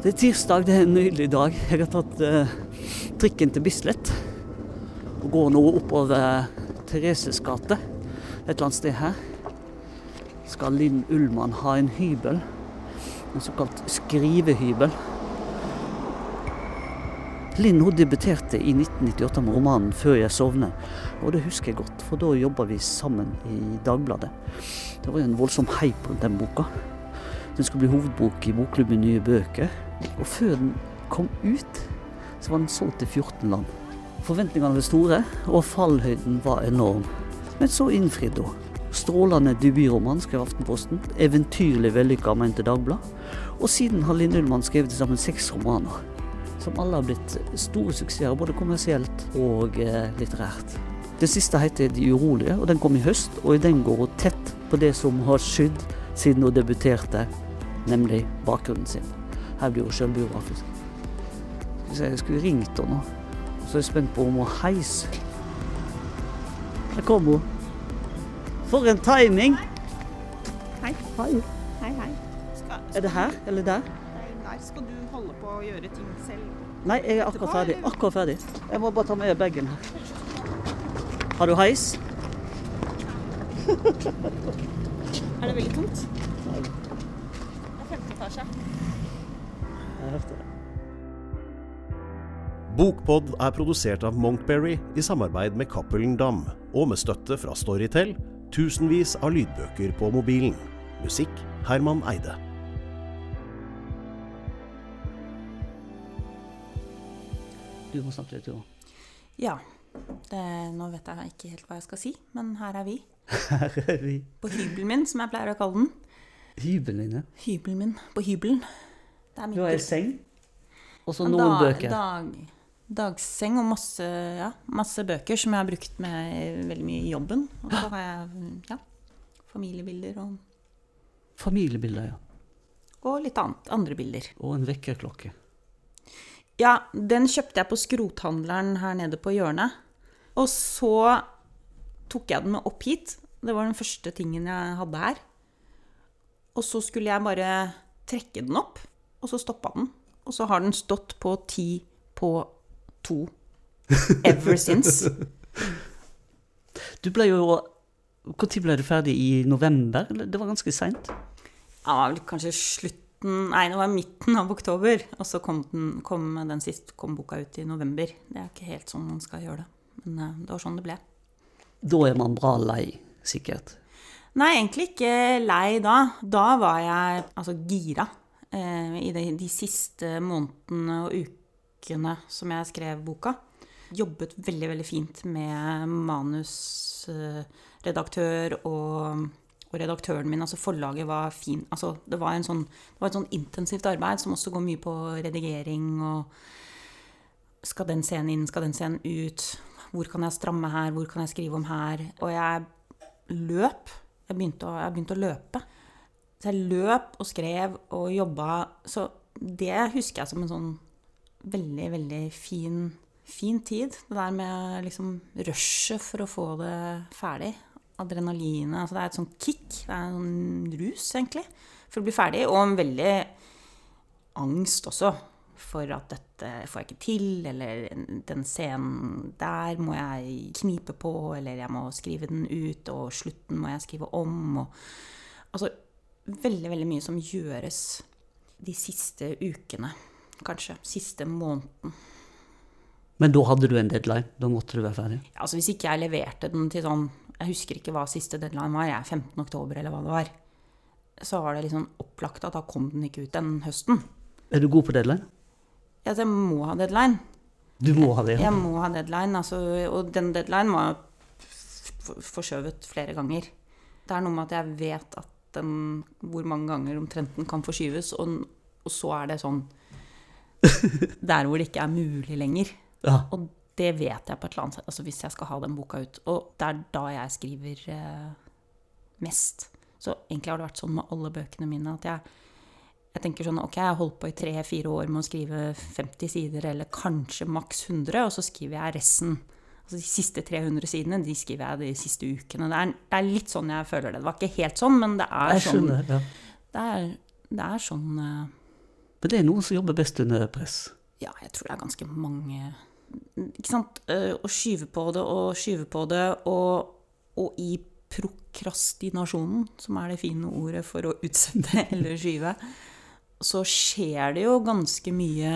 Det er tirsdag, det er en nydelig dag. Jeg har tatt eh, trikken til Bislett. Og går nå oppover Thereses gate, et eller annet sted her. Skal Linn Ullmann ha en hybel. En såkalt skrivehybel. Linn hun debuterte i 1998 med romanen 'Før jeg sovner'. Og det husker jeg godt, for da jobba vi sammen i Dagbladet. Det var jo en voldsom hype rundt den boka. Den skulle bli hovedbok i Bokklubben Nye Bøker. Og før den kom ut, så var den solgt til 14 land. Forventningene var store, og fallhøyden var enorm. Men så innfridde hun. Strålende debutroman, skrev Aftenposten. Eventyrlig vellykka, mente Dagbladet. Og siden har Linn Ullmann skrevet til sammen seks romaner. Som alle har blitt store suksesser, både kommersielt og eh, litterært. Den siste heter De urolige, og den kom i høst. Og i den går hun tett på det som har skydd siden hun debuterte, nemlig bakgrunnen sin. Her blir hun sjølbiografisk. Skal jeg skulle ringt henne nå. Så er jeg spent på om hun heis. Der kom hun. For en timing! Hei. Hei. Hei, hei. Skal, Er det her eller der? Der skal du holde på å gjøre ting selv. Nei, jeg er akkurat ferdig. Akkurat ferdig. Jeg må bare ta med bagen her. Har du heis? Er det veldig tungt? Nei. Det er 15 etasje. Jeg hørte det. Bokpod er produsert av Monkberry i samarbeid med Cappelen Dam, og med støtte fra Storytel, tusenvis av lydbøker på mobilen. Musikk Herman Eide. Du må snakke litt, jo. Ja. Det, nå vet jeg ikke helt hva jeg skal si, men her er vi. Her er vi. På hybelen min, som jeg pleier å kalle den. Hybelen din, ja. Hybelen min. På hybelen. Du har ei seng, og så noen dag- bøker. Dag, dagseng og masse, ja, masse bøker som jeg har brukt med veldig mye i jobben. Og så har jeg ja, familiebilder og, Familiebilder, ja. og litt annet, andre bilder. Og en vekkerklokke. Ja, den kjøpte jeg på skrothandleren her nede på hjørnet. Og så tok jeg den med opp hit. Det var den første tingen jeg hadde her. Og så skulle jeg bare trekke den opp, og så stoppa den. Og så har den stått på ti på to ever since. Du ble jo Når ble du ferdig? I november? Det var ganske seint? Ja, kanskje slutten Nei, det var midten av oktober. Og så kom den, kom den sist kom boka ut i november. Det er ikke helt sånn man skal gjøre det. Men eh, det var sånn det ble. Da er man bra lei, sikkert. Nei, egentlig ikke lei da. Da var jeg altså gira. Eh, I de, de siste månedene og ukene som jeg skrev boka. Jobbet veldig, veldig fint med manusredaktør og, og redaktøren min. Altså forlaget var fin. Altså, det, var sånn, det var et sånn intensivt arbeid som også går mye på redigering og Skal den scenen inn? Skal den scenen ut? Hvor kan jeg stramme her? Hvor kan jeg skrive om her? Og jeg løp. Jeg begynte å, jeg begynte å løpe. Så jeg løp og skrev og jobba. Så det husker jeg som en sånn veldig, veldig fin, fin tid. Det der med liksom rushet for å få det ferdig. Adrenalinet. Altså det er et sånt kick. Det er en sånn rus, egentlig, for å bli ferdig. Og en veldig angst også for at dette får jeg ikke til, eller den scenen der må jeg knipe på, eller jeg må skrive den ut, og slutten må jeg skrive om. Og, altså veldig, veldig mye som gjøres de siste ukene, kanskje. Siste måneden. Men da hadde du en deadline? Da måtte du være ferdig? Altså Hvis ikke jeg leverte den til sånn Jeg husker ikke hva siste deadline var, jeg er 15. oktober eller hva det var. Så var det liksom opplagt at da kom den ikke ut den høsten. Er du god på deadline? Altså, jeg må ha deadline. Du må ha det? Ja. Jeg må ha deadline, altså, og den deadline var forskjøvet flere ganger. Det er noe med at jeg vet at den, hvor mange ganger omtrent den kan forskyves, og, og så er det sånn Der hvor det ikke er mulig lenger. ja. Og det vet jeg på et eller annet sett, altså hvis jeg skal ha den boka ut. Og det er da jeg skriver eh, mest. Så egentlig har det vært sånn med alle bøkene mine at jeg, jeg tenker sånn Ok, jeg har holdt på i tre-fire år med å skrive 50 sider, eller kanskje maks 100, og så skriver jeg resten. Altså De siste 300 sidene de skriver jeg de siste ukene. Det er, det er litt sånn jeg føler det. Det var ikke helt sånn, men det er Jeg sånn skjønner. Ja. det er, det er sånn eh, Men det er noen som jobber best under press. Ja, jeg tror det er ganske mange Ikke sant. Eh, Å skyve på det og skyve på det, og, og i prokrastinasjonen, som er det fine ordet for å utsette eller skyve, så skjer det jo ganske mye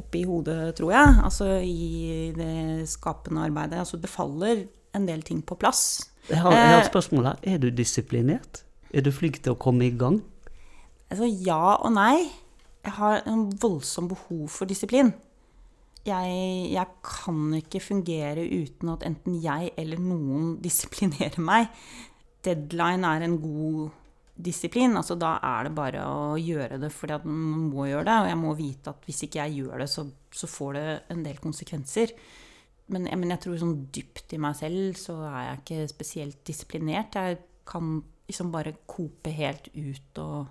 oppi hodet, tror jeg. Altså i det skapende arbeidet. Altså det faller en del ting på plass. Jeg har, jeg har et Eh. spørsmål her. Er du disiplinert? Er du flink til å komme i gang? Altså ja og nei. Jeg har en voldsom behov for disiplin. Jeg, jeg kan ikke fungere uten at enten jeg eller noen disiplinerer meg. Deadline er en god disiplin. Altså da er det bare å gjøre det fordi at man må gjøre det. Og jeg må vite at hvis ikke jeg gjør det, så, så får det en del konsekvenser. Men, jeg- men jeg tror sånn dypt i meg selv så er jeg ikke spesielt disiplinert. Jeg kan liksom bare kope helt ut og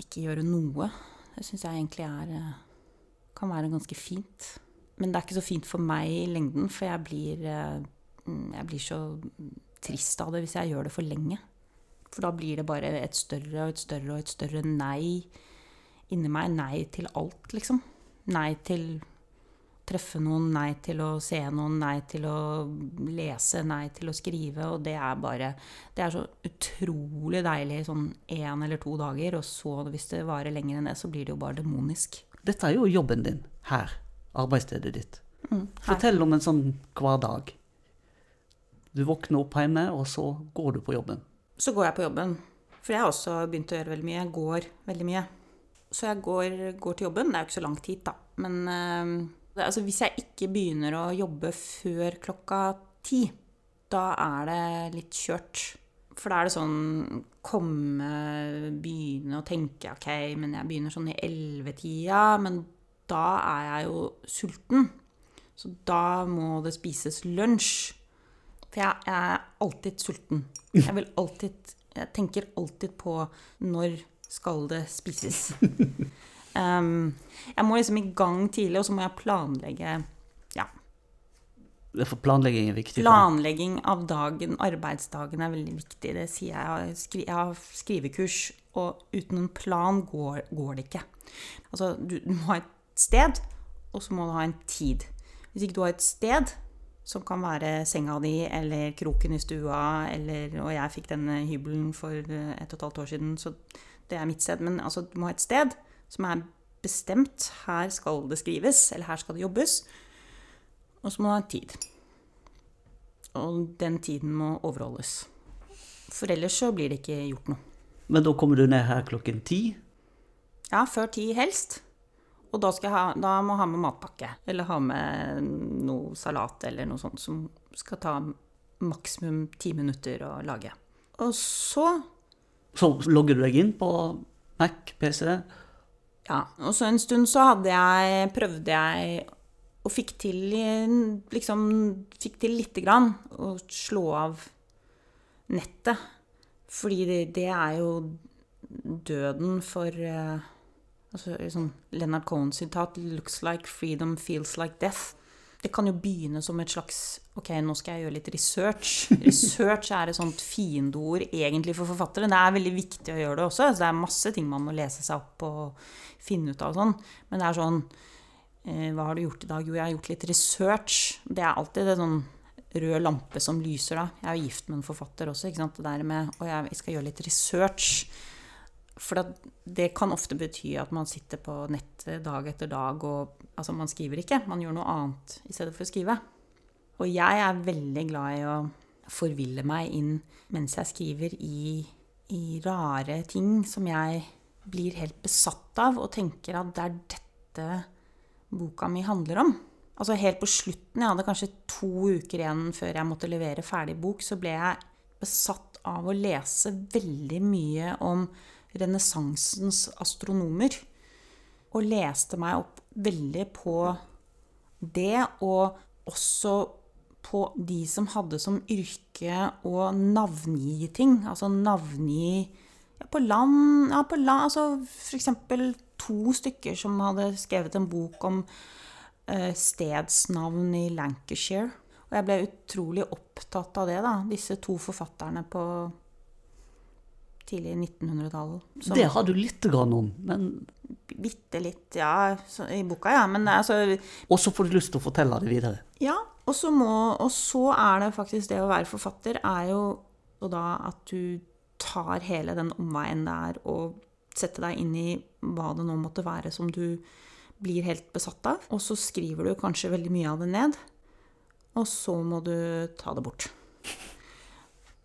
ikke gjøre noe. Det syns jeg egentlig er eh, kan være ganske fint. Men det er ikke så fint for meg i lengden, for jeg blir, eh, mm, jeg blir så trist av det hvis jeg gjør det for lenge. For da blir det bare et større og et større og et større nei inni meg. Nei til alt, liksom. Nei til treffe noen, nei til å se noen, nei til å lese, nei til å skrive. Og det er bare Det er så utrolig deilig sånn én eller to dager, og så, hvis det varer lenger enn det, så blir det jo bare demonisk. Dette er jo jobben din her. Arbeidsstedet ditt. Mm. Fortell om en sånn hverdag. Du våkner opp hjemme, og så går du på jobben. Så går jeg på jobben. For jeg har også begynt å gjøre veldig mye. Jeg går veldig mye. Så jeg går, går til jobben. Det er jo ikke så langt hit, da. Men øh, altså, hvis jeg ikke begynner å jobbe før klokka ti, da er det litt kjørt. For da er det sånn komme, begynne å tenke Ok, men jeg begynner sånn i ellevetida, men da er jeg jo sulten. Så da må det spises lunsj. For jeg, er alltid sulten. Jeg vil alltid Jeg tenker alltid på når skal det spises. Um, jeg må liksom i gang tidlig, og så må jeg planlegge Ja. For planlegging er viktig. Planlegging av dagen, arbeidsdagen, er veldig viktig. Det sier jeg. Jeg har skrivekurs, og uten en plan går, går det ikke. Altså, du, du må ha et sted, og så må du ha en tid. Hvis ikke du har et sted, som kan være senga di eller kroken i stua, eller Og jeg fikk denne hybelen for eh, et og et halvt år siden, så det er mitt sted. Men altså, du må ha et sted som er bestemt. Her skal det skrives, eller her skal det jobbes. Og så må du ha en tid. Og den tiden må overholdes. For ellers så blir det ikke gjort noe. Men da kommer du ned her klokken ti. Ja, før ti helst. Og da, ha, da må jeg ha med matpakke. Eller ha med noe salat eller noe sånt som skal ta maksimum ti minutter å lage. Og så Så logger du deg inn på Mac, PC. Ja, og så en stund så hadde jeg Prøvde jeg og fikk til liksom Fikk til lite grann å slå av nettet. Fordi det, det er jo døden for uh, altså, sånn Leonard Cohen-sitat 'Looks like freedom feels like death'. Det kan jo begynne som et slags Ok, nå skal jeg gjøre litt research. Research er et sånt fiendeord egentlig for forfattere. Det er veldig viktig å gjøre det også. Så det er masse ting man må lese seg opp og finne ut av og sånn. Men det er sånn eh, Hva har du gjort i dag? Jo, jeg har gjort litt research. Det er alltid det sånn rød lampe som lyser da. Jeg er jo gift med en forfatter også, ikke sant. Det der med Og jeg skal gjøre litt research. For det kan ofte bety at man sitter på nettet dag etter dag og Altså, man skriver ikke, man gjør noe annet i stedet for å skrive. Og jeg er veldig glad i å forville meg inn mens jeg skriver i, i rare ting som jeg blir helt besatt av, og tenker at det er dette boka mi handler om. Altså helt på slutten, jeg hadde kanskje to uker igjen før jeg måtte levere ferdig bok, så ble jeg besatt av å lese veldig mye om renessansens astronomer. Og leste meg opp veldig på det, og også på de som hadde som yrke å navngi ting. Altså navngi ja, på land Ja, på land Altså f.eks. to stykker som hadde skrevet en bok om eh, stedsnavn i Lancashire. Og jeg ble utrolig opptatt av det, da. Disse to forfatterne på tidlig 1900-tall. Det har du lite grann om, men Bitte litt, ja, i boka, ja. Men altså Og så får du lyst til å fortelle det videre. Ja, og så, må, og så er det faktisk det å være forfatter, er jo og da at du tar hele den omveien det er å sette deg inn i hva det nå måtte være som du blir helt besatt av. Og så skriver du kanskje veldig mye av det ned, og så må du ta det bort.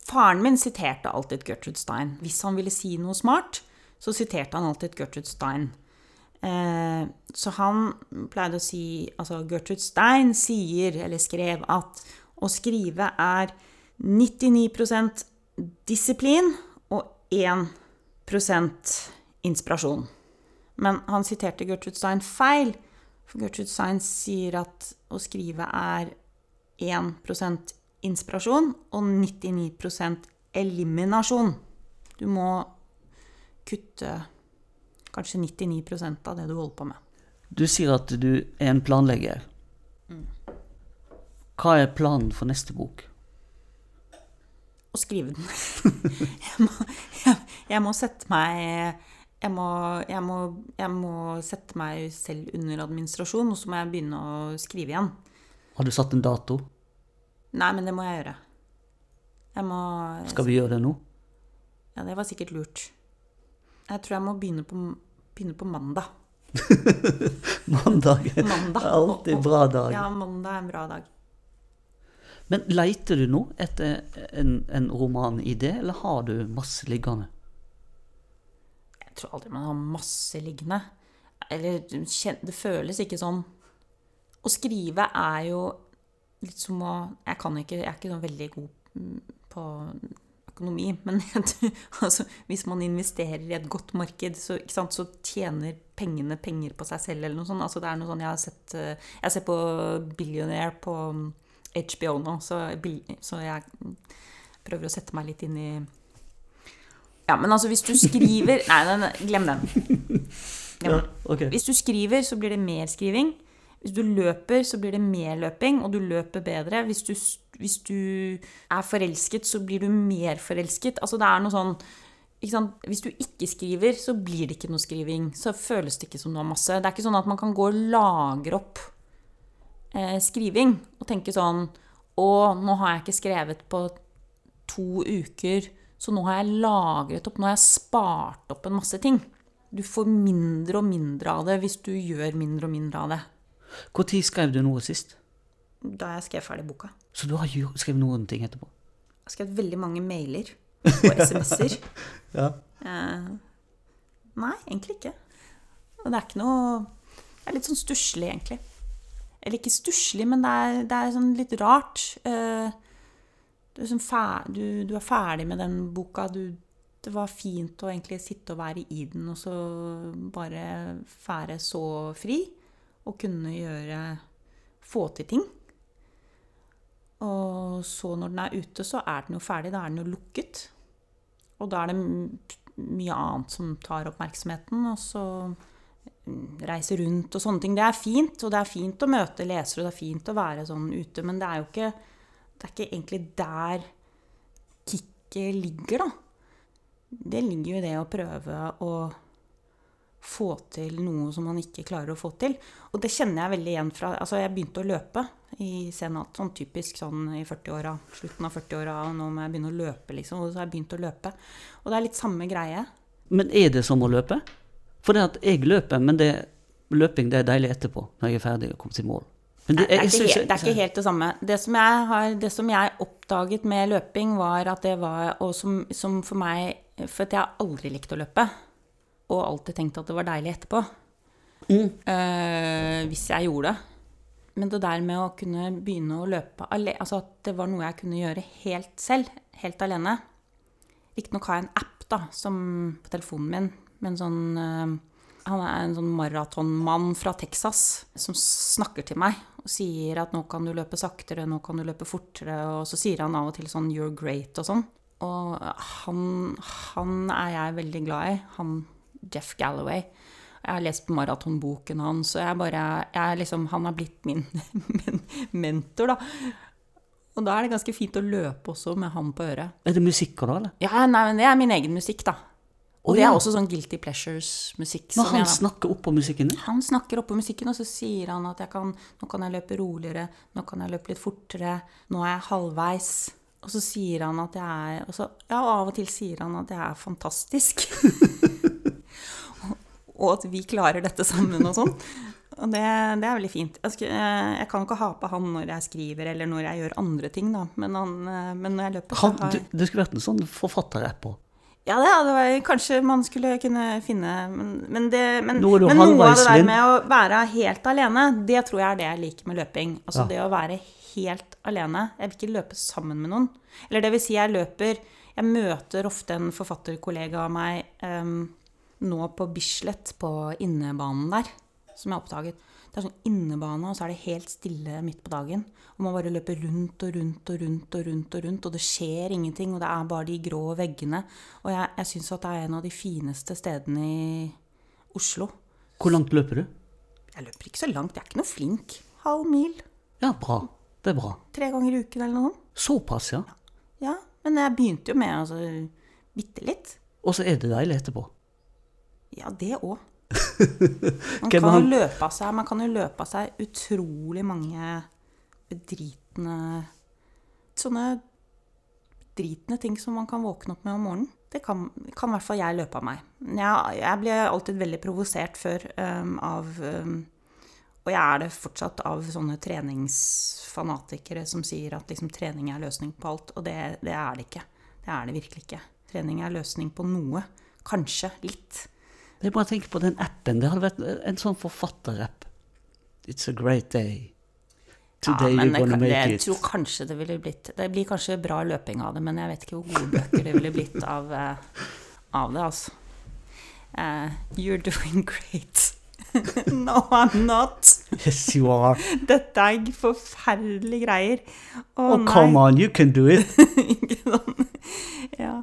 Faren min siterte alltid Gertrude Stein. Hvis han ville si noe smart, så siterte han alltid Gertrude Stein. Eh, så han pleide å si Altså, Gertrude Stein sier, eller skrev, at å skrive er 99% disiplin og 1% inspirasjon. Men han siterte Gertrude Stein feil, for Gertrude Stein sier at å skrive er 1 inspirasjon og 99% eliminasjon. Du må kutte kanskje 99% av det du holder på med. Du sier at du er en planlegger. Hva er planen for neste bok? Å skrive den. jeg, må, jeg, jeg må sette meg jeg må, jeg, må, jeg må sette meg selv under administrasjon, og så må jeg begynne å skrive igjen. Har du satt en dato? Nei, men det må jeg gjøre. Jeg må Skal vi gjøre det nå? Ja, det var sikkert lurt. Jeg tror jeg må begynne på, begynne på mandag. Mandag er Mandag. alltid bra dag. Ja, mandag er en bra dag. Men leiter du nå etter en, en romanidé, eller har du masse liggende? Jeg tror aldri man har masse liggende. Eller det føles ikke sånn. Å skrive er jo litt som å Jeg kan ikke, jeg er ikke noe veldig god på økonomi, men altså, hvis man investerer i et godt marked, så, sant, så tjener pengene penger på seg selv, eller noe sånt. Altså, det er noe sånn jeg har sett eh, Jeg ser på Billionaire på HBO nå, så, så jeg prøver å sette meg litt inn i Ja, men altså, hvis du skriver Nei, nei, nei glem den. Glem den. ok. Hvis du skriver, så blir det mer skriving. Hvis du løper, så blir det mer løping, og du løper bedre. Hvis du, hvis du er forelsket, så blir du mer forelsket. Altså det er noe sånn? Hvis du ikke skriver, så blir det ikke noe skriving. Så føles det ikke som du har masse. Det er ikke sånn at man kan gå og lagre opp eh, skriving og tenke sånn Å, nå har jeg ikke skrevet på to uker, så nå har jeg lagret opp, nå har jeg spart opp en masse ting. Du får mindre og mindre av det hvis du gjør mindre og mindre av det. Når skrev du noe sist? Da jeg skrev ferdig boka. Så du har skrevet noen ting etterpå? Jeg har skrevet veldig mange mailer og SMS-er. Ja. Eh, nei, egentlig ikke. Og det er ikke noe Det er litt sånn stusslig, egentlig. Eller ikke stusslig, men det er, det er sånn litt rart. Eh, du, er sånn fer, du, du er ferdig med den boka. Du, det var fint å egentlig sitte og være i den, og så bare være så fri. Og kunne gjøre Få til ting. Og så når den er ute, så er den jo ferdig. Da er den jo lukket. Og da er det mye annet som tar oppmerksomheten, og så mm, reise rundt og sånne ting. Det er fint, og det er fint å møte lesere, og det er fint å være sånn ute, men det er jo ikke, det er ikke egentlig der kicket ligger, da. Det ligger jo i det å prøve å få til noe som man ikke klarer å få til. Og det kjenner jeg veldig igjen fra Altså, jeg begynte å løpe i senat, sånn typisk sånn i 40-åra, slutten av 40-åra, og nå må jeg begynne å løpe, liksom. Og så har jeg begynt å løpe. Og det er litt samme greie. Men er det som å løpe? For det at jeg løper, men det, løping det er deilig etterpå, når jeg er ferdig og kommet i mål. Men Det er, ikke, helt- det er ikke helt det samme. Det som jeg, har, det som jeg oppdaget med løping, var at det var Og som, som for meg For jeg har aldri likt å løpe. Og alltid tenkt at det var deilig etterpå. Eh, hvis jeg gjorde det. Men det der med å kunne begynne å løpe alene Altså at det var noe jeg kunne gjøre helt selv. Helt alene. Riktignok har jeg en app da, som, på telefonen min med en sånn uh, Han er en sånn maratonmann fra Texas som snakker til meg og sier at nå kan du løpe saktere, nå kan du løpe fortere, og så sier han av og til sånn 'you're great' og sånn. Og han, han er jeg veldig glad i. Han Jeff Galloway. Jeg har lest maratonboken hans, og jeg bare jeg liksom, Han har blitt min men, mentor, da. Og da er det ganske fint å løpe også med han på øret. Er det musikker, da? eller? Ja, nei, men det er min egen musikk, da. Og Å, det er også sånn Guilty Pleasures-musikk. Men han jeg da- snakker oppå musikken din? han snakker oppå musikken, og så sier han at kan, nå kan jeg løpe roligere, nå kan jeg løpe litt fortere, nå er jeg halvveis. Og så sier han at jeg er og så, Ja, og av og til sier han at jeg er fantastisk. og at vi klarer dette sammen og sånn. Og det, det er veldig fint. Jeg, skal, eh, jeg kan ikke ha på han når jeg skriver eller når jeg gjør andre ting, da. Men, han, eh, men når jeg løper, så Han, har du, du, skulle vært en sånn forfatterapp på. ja, det hadde vært Kanskje man skulle kunne finne Men, men, det, men, noe av det der med å være helt alene, det tror jeg er det jeg liker med løping. Altså Ja. det å være helt alene. Jeg vil ikke løpe sammen med noen. Eller det vil si, jeg løper Jeg møter ofte en forfatterkollega av meg em, nå på Bislett, på innebanen der, som jeg oppdaget. Det er sånn innebane, og så er det helt stille midt på dagen. Og man bare løper rundt og rundt og rundt og rundt, og rundt, og det skjer ingenting. Og det er bare de grå veggene. Og jeg, jeg syns at det er en av de fineste stedene i Oslo. Hvor langt løper du? Jeg løper ikke så langt, jeg er ikke noe flink. Halv mil. Ja, bra. Det er bra. Tre ganger i uken eller noe. Såpass, ja. Ja, men jeg begynte jo med altså bitte litt. Og så er det deilig etterpå. Ja, det òg. Man kan, jo løpe av seg, man kan jo løpe av seg utrolig mange bedritne Sånne bedritne ting som man kan våkne opp med om morgenen. Det kan, kan i hvert fall jeg løpe av meg. Jeg, jeg blir alltid veldig provosert før um, av um, Og jeg er det fortsatt av sånne treningsfanatikere som sier at liksom, trening er løsning på alt. Og det, det er det ikke. Det er det virkelig ikke. Trening er løsning på noe. Kanskje litt. Det er bare å tenke på den appen. Det hadde vært en sånn forfatterapp. It's a great day. Today ja, men you're det, gonna det, make it. jeg tror kanskje det ville blitt Det blir kanskje bra løping av det, men jeg vet ikke hvor gode bøker det ville blitt av, eh, av det, altså. Uh, you're doing great. no, I'm not. Yes, you are. Dette er forferdelige greier. Å Oh, come on, you can do it. Ja.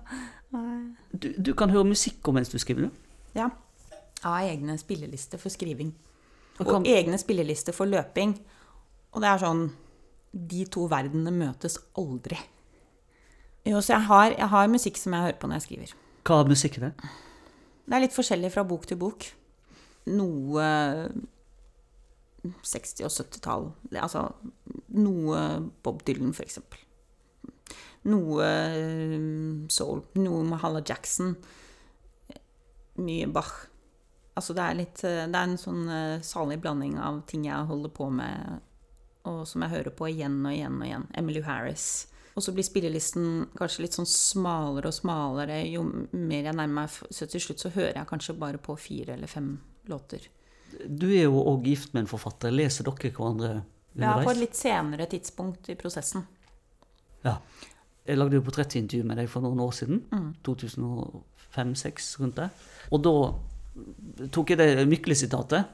Du, du kan høre musikk om mens du skriver, du. ja. Har egne spillelister for skriving. Og Og egne spillelister for løping. Og det er sånn De to verdenene møtes aldri. Jo, så jeg har, jeg har musikk som jeg hører på når jeg skriver. Hva er musikken er? Det er litt forskjellig fra bok til bok. Noe 60- og 70-tall. Altså noe Bob Dylan, for eksempel. Noe eh, soul. Noe Mahala Jackson. Mye Bach. Altså det er litt eh, Det er en sånn eh, salig blanding av ting jeg holder på med, og som jeg hører på igjen og igjen og igjen. Emily Harris. Og så blir spillelisten kanskje litt sånn smalere og smalere jo mer jeg nærmer meg. Så til slutt så hører jeg kanskje bare på fire eller fem låter. Du er jo òg gift med en forfatter. Leser dere hverandre Ja, på et litt senere tidspunkt i prosessen. Ja. Jeg lagde jo portrettintervju med deg for noen år siden. Mm. 2005-2006, rundt det. Og da tok jeg det Mykle-sitatet.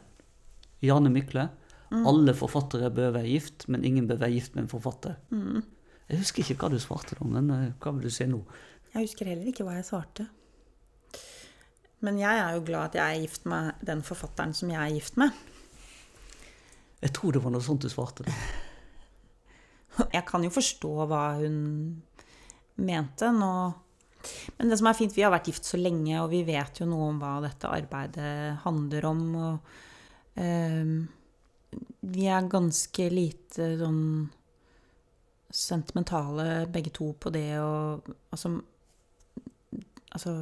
Jane Mykle. Mm. Alle forfattere bør være gift, men ingen bør være gift med en forfatter. Mm. Jeg husker ikke hva du svarte da, men eh, hva vil du si nå? Jeg husker heller ikke hva jeg svarte. Men jeg er jo glad at jeg er gift med den forfatteren som jeg er gift med. Jeg tror det var noe sånt du svarte. Jeg kan jo forstå hva hun mente nå. Men det som er fint, vi har vært gift så lenge, og vi vet jo noe om hva dette arbeidet handler om. Og ehm, vi er ganske lite sånn sentimentale begge to på det å Altså, altså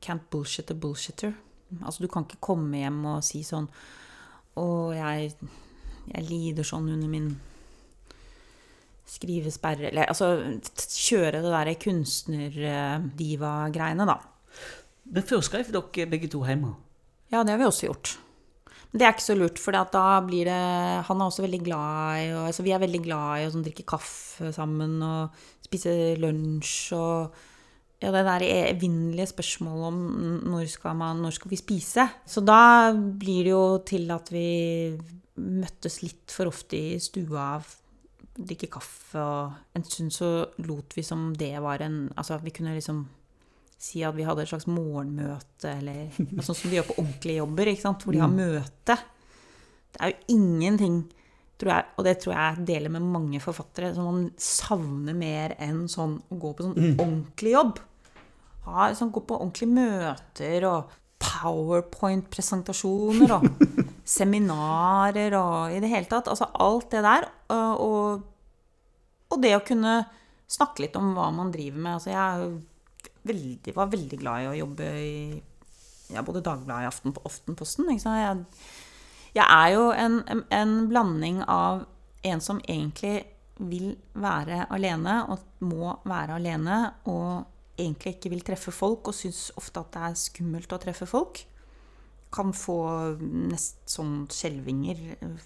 Can't bullshit a bullshitter. Altså, du kan ikke komme hjem og si sånn Å, jeg, jeg lider sånn under min skrivesperre Eller altså kjøre det derre kunstnerdiva-greiene, da. Men før skrev dere begge to hjemme. Ja, det har vi også gjort. Men det er ikke så lurt, for da blir det Han er også veldig glad i og, altså Vi er veldig glad i å sånn, drikke kaffe sammen og spise lunsj og ja, det der evinnelige spørsmålet om når skal, man, når skal vi spise. Så da blir det jo til at vi møttes litt for ofte i stua, drikke kaffe, og en stund så lot vi som det var en Altså, vi kunne liksom si at vi hadde et slags morgenmøte, eller sånn som de gjør på ordentlige jobber, hvor de har møte. Det er jo ingenting tror jeg, og det tror jeg deler med mange forfattere, som man savner mer enn sånn å gå på sånn ordentlig jobb. Ha, sånn, gå på ordentlige møter og powerpoint-presentasjoner og seminarer og i det hele tatt. Altså alt det der. Og, og, og det å kunne snakke litt om hva man driver med. Altså jeg veldig, var veldig glad i å jobbe i ja, både Dagbladet og Aften, Aftenposten. Ikke sant? Jeg, jeg er jo en, en blanding av en som egentlig vil være alene og må være alene, og egentlig ikke vil treffe folk og syns ofte at det er skummelt å treffe folk. Kan få nest sånn skjelvinger eh,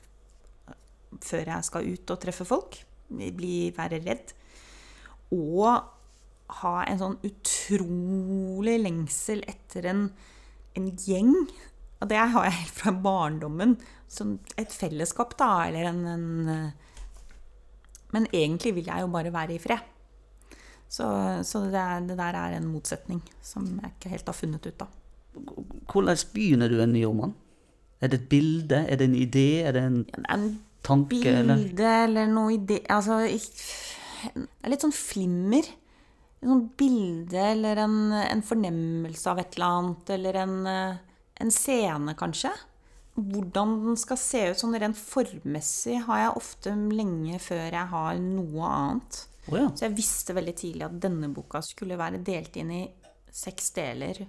før jeg skal ut og treffe folk. Bli, være redd. Og ha en sånn utrolig lengsel etter en, en gjeng. Og det har jeg helt fra barndommen. Som et fellesskap, da. Eller en, en Men egentlig vil jeg jo bare være i fred. Så, så det, det, der er en motsetning som jeg ikke helt har funnet ut av. Hvordan begynner du en ny roman? Er det et bilde? Er det en idé? Er det en, ja, det en tanke? Bilde eller, eller noe idé Altså Det er litt sånn flimmer. Et sånt bilde eller en, en, fornemmelse av et eller annet. Eller en, en scene, kanskje. Hvordan den skal se ut sånn rent formmessig, har jeg ofte lenge før jeg har noe annet. Oh, ja. Så jeg visste veldig tidlig at denne boka skulle være delt inn i seks deler.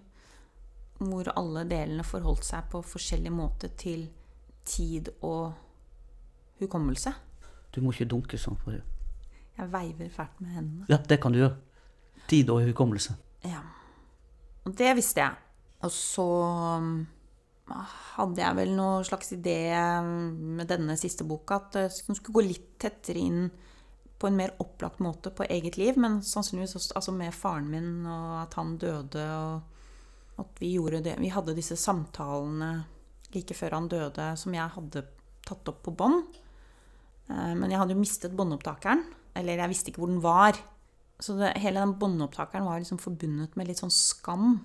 Hvor alle delene forholdt seg på forskjellig måte til tid og hukommelse. Du må ikke dunke sånn på det. Jeg veiver fælt med hendene. Ja, det kan du gjøre. Tid og hukommelse. Ja. Og det visste jeg. Og så hadde jeg vel noen slags idé med denne siste boka at den skulle gå litt tettere inn på en mer opplagt måte på eget liv, men sannsynligvis også altså med faren min, og at han døde, og at vi gjorde det Vi hadde disse samtalene like før han døde, som jeg hadde tatt opp på bånd. Men jeg hadde jo mistet båndopptakeren. Eller jeg visste ikke hvor den var. Så det, hele den båndopptakeren var liksom forbundet med litt sånn skam.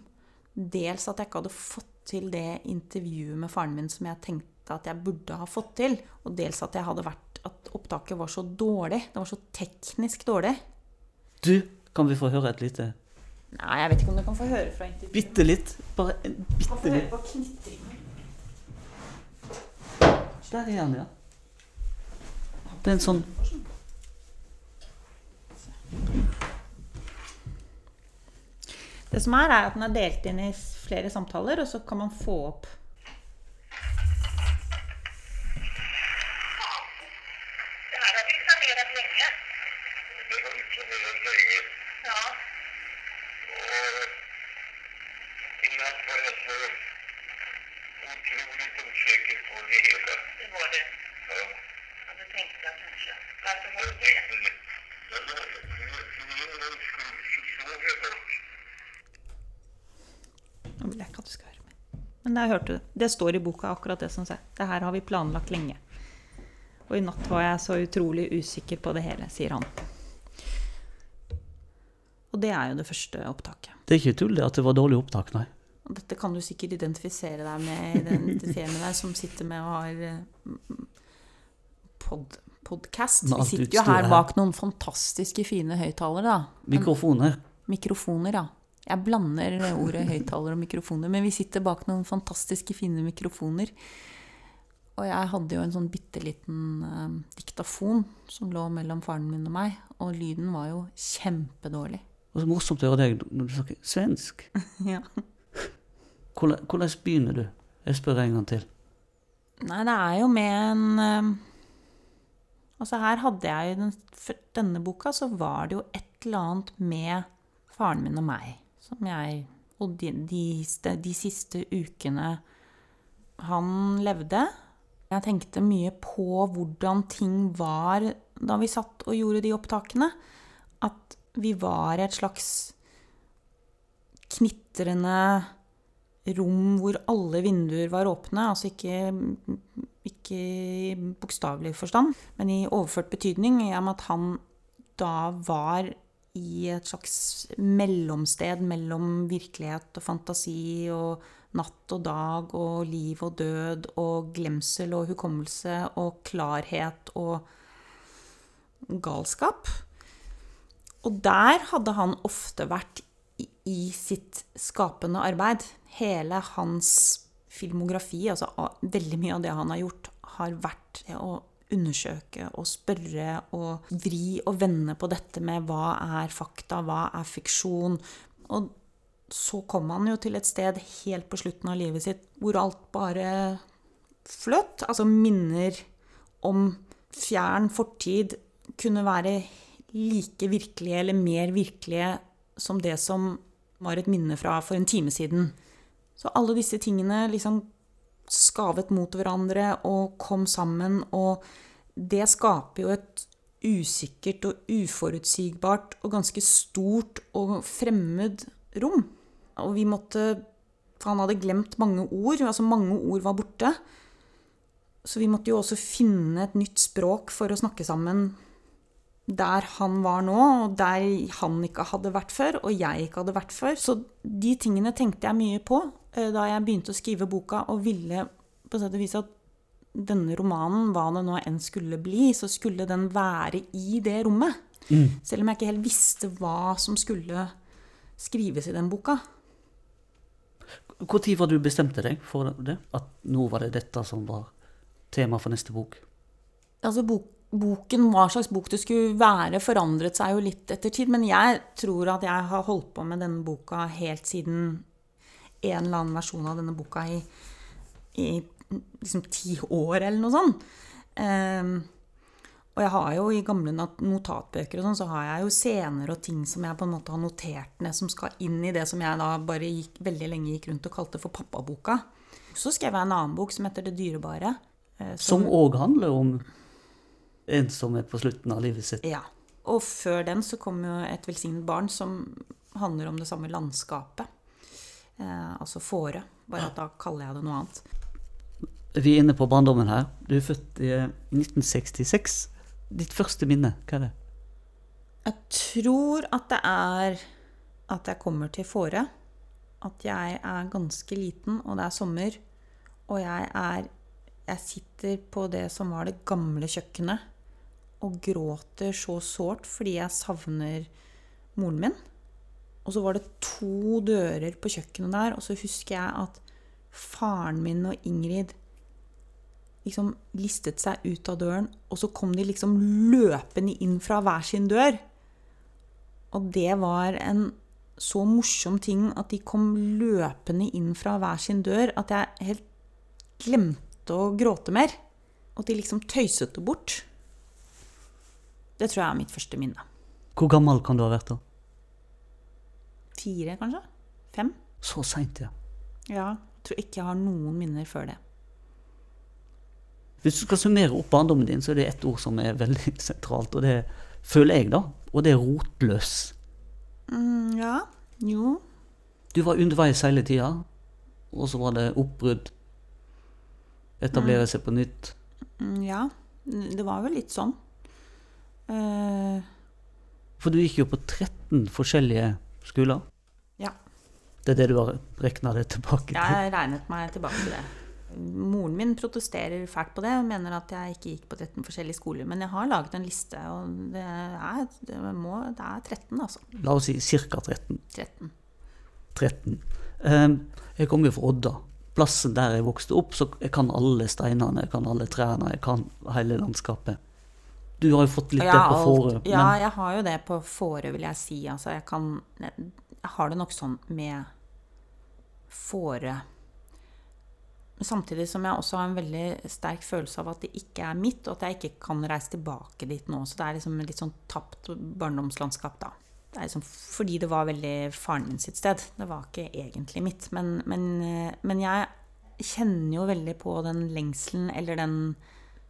Dels at jeg ikke hadde fått til det intervjuet med faren min som jeg tenkte at jeg burde ha fått til. Og dels at vært at opptaket var så dårlig. Det var så teknisk dårlig. Du, kan vi få høre et lite Nei, jeg vet ikke om du kan få høre fra intervjuet. Bitte litt. Bare en bitte litt. Der er han, ja. Det er en sånn Det som er, er at den er delt inn i flere samtaler, og så kan man få opp Men der hørte du. Det står i boka, akkurat det som sier. Det her har vi planlagt lenge. Og i natt var jeg så utrolig usikker på det hele, sier han. Og det er jo det første opptaket. Det er ikke tull det at det var dårlig opptak, nei. Og dette kan du sikkert identifisere deg med, identifisere med deg som sitter med og har eh, pod, podcast. Vi sitter jo her bak noen fantastiske fine høyttalere, da. Mikrofoner. Mikrofoner, ja. Jeg blander ordet høyttaler og mikrofoner, men vi sitter bak noen fantastiske fine mikrofoner. Og jeg hadde jo en sånn bitte liten eh, diktafon som lå mellom faren min og meg, og lyden var jo kjempedårlig. Og så morsomt å høre deg når du snakker svensk. ja. Hvordan, hvordan, begynner du? Jeg spør en gang til. Nei, det er jo med en eh, Altså, her hadde jeg den, denne boka, så var det jo et eller annet med faren min og meg som jeg Og de, de, de siste ukene han levde. Jeg tenkte mye på hvordan ting var da vi satt og gjorde de opptakene. At vi var et slags knitrende rom hvor alle vinduer var åpne. Altså ikke, ikke i bokstavelig forstand, men i overført betydning. I og med at han da var i et slags mellomsted mellom virkelighet og fantasi, og natt og dag og liv og død og glemsel og hukommelse og klarhet og galskap. Og der hadde han ofte vært i, sitt skapende arbeid. Hele hans filmografi, altså veldig mye av det han har gjort, har vært det å undersøke og spørre og vri og vende på dette med hva er fakta, hva er fiksjon. Og så kom han jo til et sted helt på slutten av livet sitt hvor alt bare fløt. Altså minner om fjern fortid kunne være like virkelige eller mer virkelige som det som var et minne fra for en time siden. Så alle disse tingene liksom skavet mot hverandre og kom sammen, og det skaper jo et usikkert og uforutsigbart og ganske stort og fremmed rom. Og vi måtte For han hadde glemt mange ord. Altså mange ord var borte. Så vi måtte jo også finne et nytt språk for å snakke sammen der han var nå, og der han ikke hadde vært før, og jeg ikke hadde vært før. Så de tingene tenkte jeg mye på da jeg begynte å skrive boka, og ville på sett og vis at denne romanen, hva det nå enn skulle bli, så skulle den være i det rommet. Mm. Selv om jeg ikke helt visste hva som skulle skrives i den boka. Når var du bestemte deg for det? At nå var det dette som var tema for neste bok? Altså, bok, boken, hva slags bok det skulle være, forandret seg jo litt etter tid. Men jeg tror at jeg har holdt på med denne boka helt siden en eller annen versjon av denne boka i, i liksom ti år, eller noe sånt. Um, og jeg har jo i gamle notatbøker og sånn, så har jeg jo scener og ting som jeg på en måte har notert ned, som skal inn i det som jeg da bare gikk, veldig lenge gikk rundt og kalte for pappaboka. Så skrev jeg en annen bok som heter Det dyrebare. Eh, som òg handler om ensomhet på slutten av livet sitt. Ja. Og før den så kom jo Et velsignet barn, som handler om det samme landskapet. Eh, altså fåre. Bare at da kaller jeg det noe annet. Vi er inne på barndommen her. Du er født i 1966. Ditt første minne, hva er det? Jeg tror at det er at jeg kommer til Fåre. At jeg er ganske liten, og det er sommer. Og jeg er Jeg sitter på det som var det gamle kjøkkenet og gråter så sårt fordi jeg savner moren min. Og så var det to dører på kjøkkenet der, og så husker jeg at faren min og Ingrid liksom listet seg ut av døren, og så kom de liksom løpende inn fra hver sin dør. Og det var en så morsom ting at de kom løpende inn fra hver sin dør, at jeg helt glemte å gråte mer. Og at de liksom tøyset det bort. Det tror jeg er mitt første minne. Hvor gammel kan du ha vært da? Fire, kanskje? Fem? Så seint, ja. Ja. Jeg tror ikke jeg har noen minner før det. Hvis du skal summere opp barndommen din, så er det ett ord som er veldig sentralt, og det føler jeg, da. Og det er rotløs. Mm, ja. Jo. Du var underveis hele tida, og så var det oppbrudd. Etablere mm. seg på nytt. Mm, ja. Det var vel litt sånn. Uh, For du gikk jo på 13 forskjellige skoler? Ja. Det er det du har regna det tilbake til? Jeg regnet meg tilbake til det. Moren min protesterer fælt på det og mener at jeg ikke gikk på 13 forskjellige skoler. Men jeg har laget en liste, og det er, det må, det er 13, altså. La oss si ca. 13. 13. 13. Um, jeg kommer jo fra Odda. Plassen der jeg vokste opp, så jeg kan alle steinene, jeg kan alle trærne, jeg kan hele landskapet. Du har jo fått litt det på Fårö. Ja, jeg har jo det på Fårö, vil jeg si. Altså, jeg kan Jeg har det nok sånn med Fårö. Samtidig som jeg også har en veldig sterk følelse av at det ikke er mitt, og at jeg ikke kan reise tilbake dit nå. Så det er liksom litt sånn tapt barndomslandskap, da. Det er liksom fordi det var veldig faren min sitt sted. Det var ikke egentlig mitt. Men, men, men jeg kjenner jo veldig på den lengselen, eller den,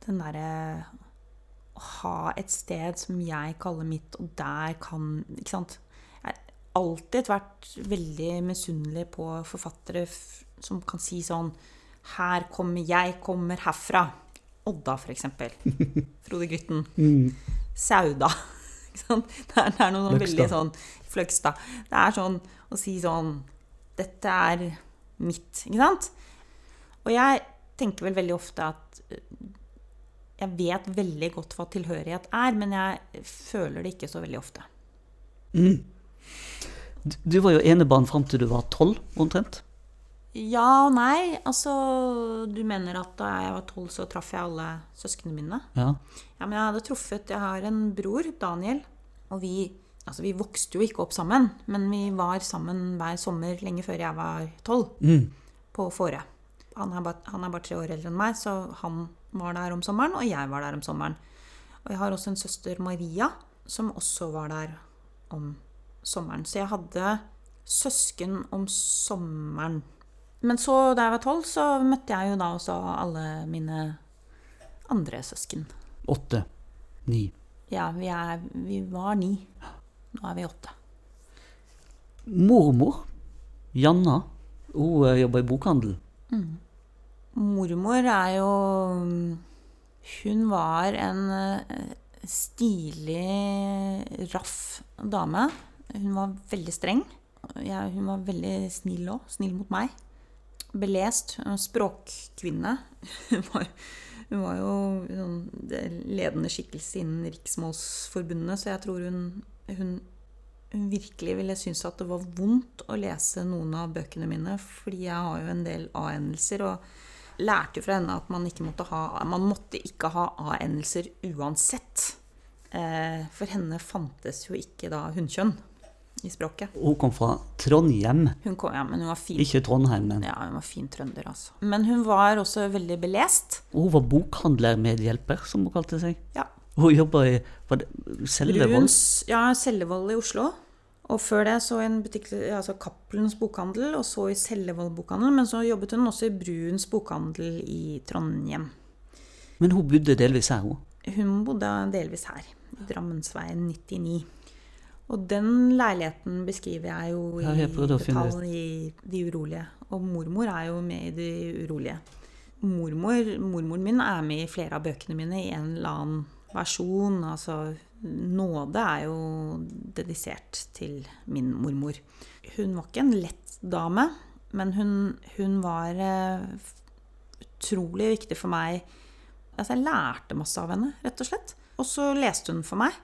den derre ha et sted som jeg kaller mitt, og der kan Ikke sant? Jeg har alltid vært veldig misunnelig på forfattere som kan si sånn Her kommer jeg, kommer herfra. Odda, f.eks. Frode Grytten. Mm. Sauda. Det er, det er noe veldig sånn Fløgstad. Det er sånn å si sånn Dette er mitt. Ikke sant? Og jeg tenker vel veldig ofte at jeg vet veldig godt hva tilhørighet er, men jeg føler det ikke så veldig ofte. Mm. Du, var jo enebarn fram til du var tolv, omtrent. Ja og nei. Altså, du mener at da jeg var tolv, så traff jeg alle søsknene mine? Ja. Ja, men jeg hadde truffet Jeg har en bror, Daniel, og vi Altså, vi vokste jo ikke opp sammen, men vi var sammen hver sommer lenge før jeg var tolv, Mm. på Fårö. Han, han er bare tre år eldre enn meg, så han var der om sommeren, og jeg var der om sommeren. Og jeg har også en søster, Maria, som også var der om sommeren. Så jeg hadde søsken om sommeren. Men så, da jeg var tolv, så møtte jeg jo da også alle mine andre søsken. Åtte. Ni. Ja, vi, er, vi var ni. Nå er vi åtte. Mormor, Janna, hun eh, jobber i bokhandel. Mormor er jo Hun var en eh, stilig, raff dame. Hun var veldig streng. Ja, hun var veldig snill òg. Snill mot meg. Belest. Språkkvinne. Hun var, hun var jo sånn ledende skikkelse innen Riksmålsforbundet, så jeg tror hun, hun, hun virkelig ville synes at det var vondt å lese noen av bøkene mine, fordi jeg har jo en del A-endelser. og lærte jo fra henne at man ikke måtte ha, man måtte ikke ha A-endelser uansett. Eh, for henne fantes jo ikke da hunnkjønn i språket. Hun kom fra Trondheim, Hun kom, ja, men hun var fin. ikke Trondheim. Men Ja, hun var fin trønder, altså. Men hun var også veldig belest. hun var bokhandlermedhjelper, som hun kalte seg. Ja. Hun jobba i Sellevold. Ja, Sellevold i Oslo. Og før det så i en butikk, altså Cappelens bokhandel, og så i Sellevold bokhandel. Men så jobbet hun også i Bruens bokhandel i Trondheim. Men hun bodde delvis her, hun. Hun bodde delvis her, i Drammensveien 99. Og den leiligheten beskriver jeg jo i detalj i De urolige. Og mormor er jo med i De urolige. Mormor, mormoren min er med i flere av bøkene mine i en eller annen versjon. Altså Nåde er jo dedisert til min mormor. Hun var ikke en lett dame, men hun, hun var eh, utrolig viktig for meg Altså, jeg lærte masse av henne, rett og slett. Og så leste hun for meg,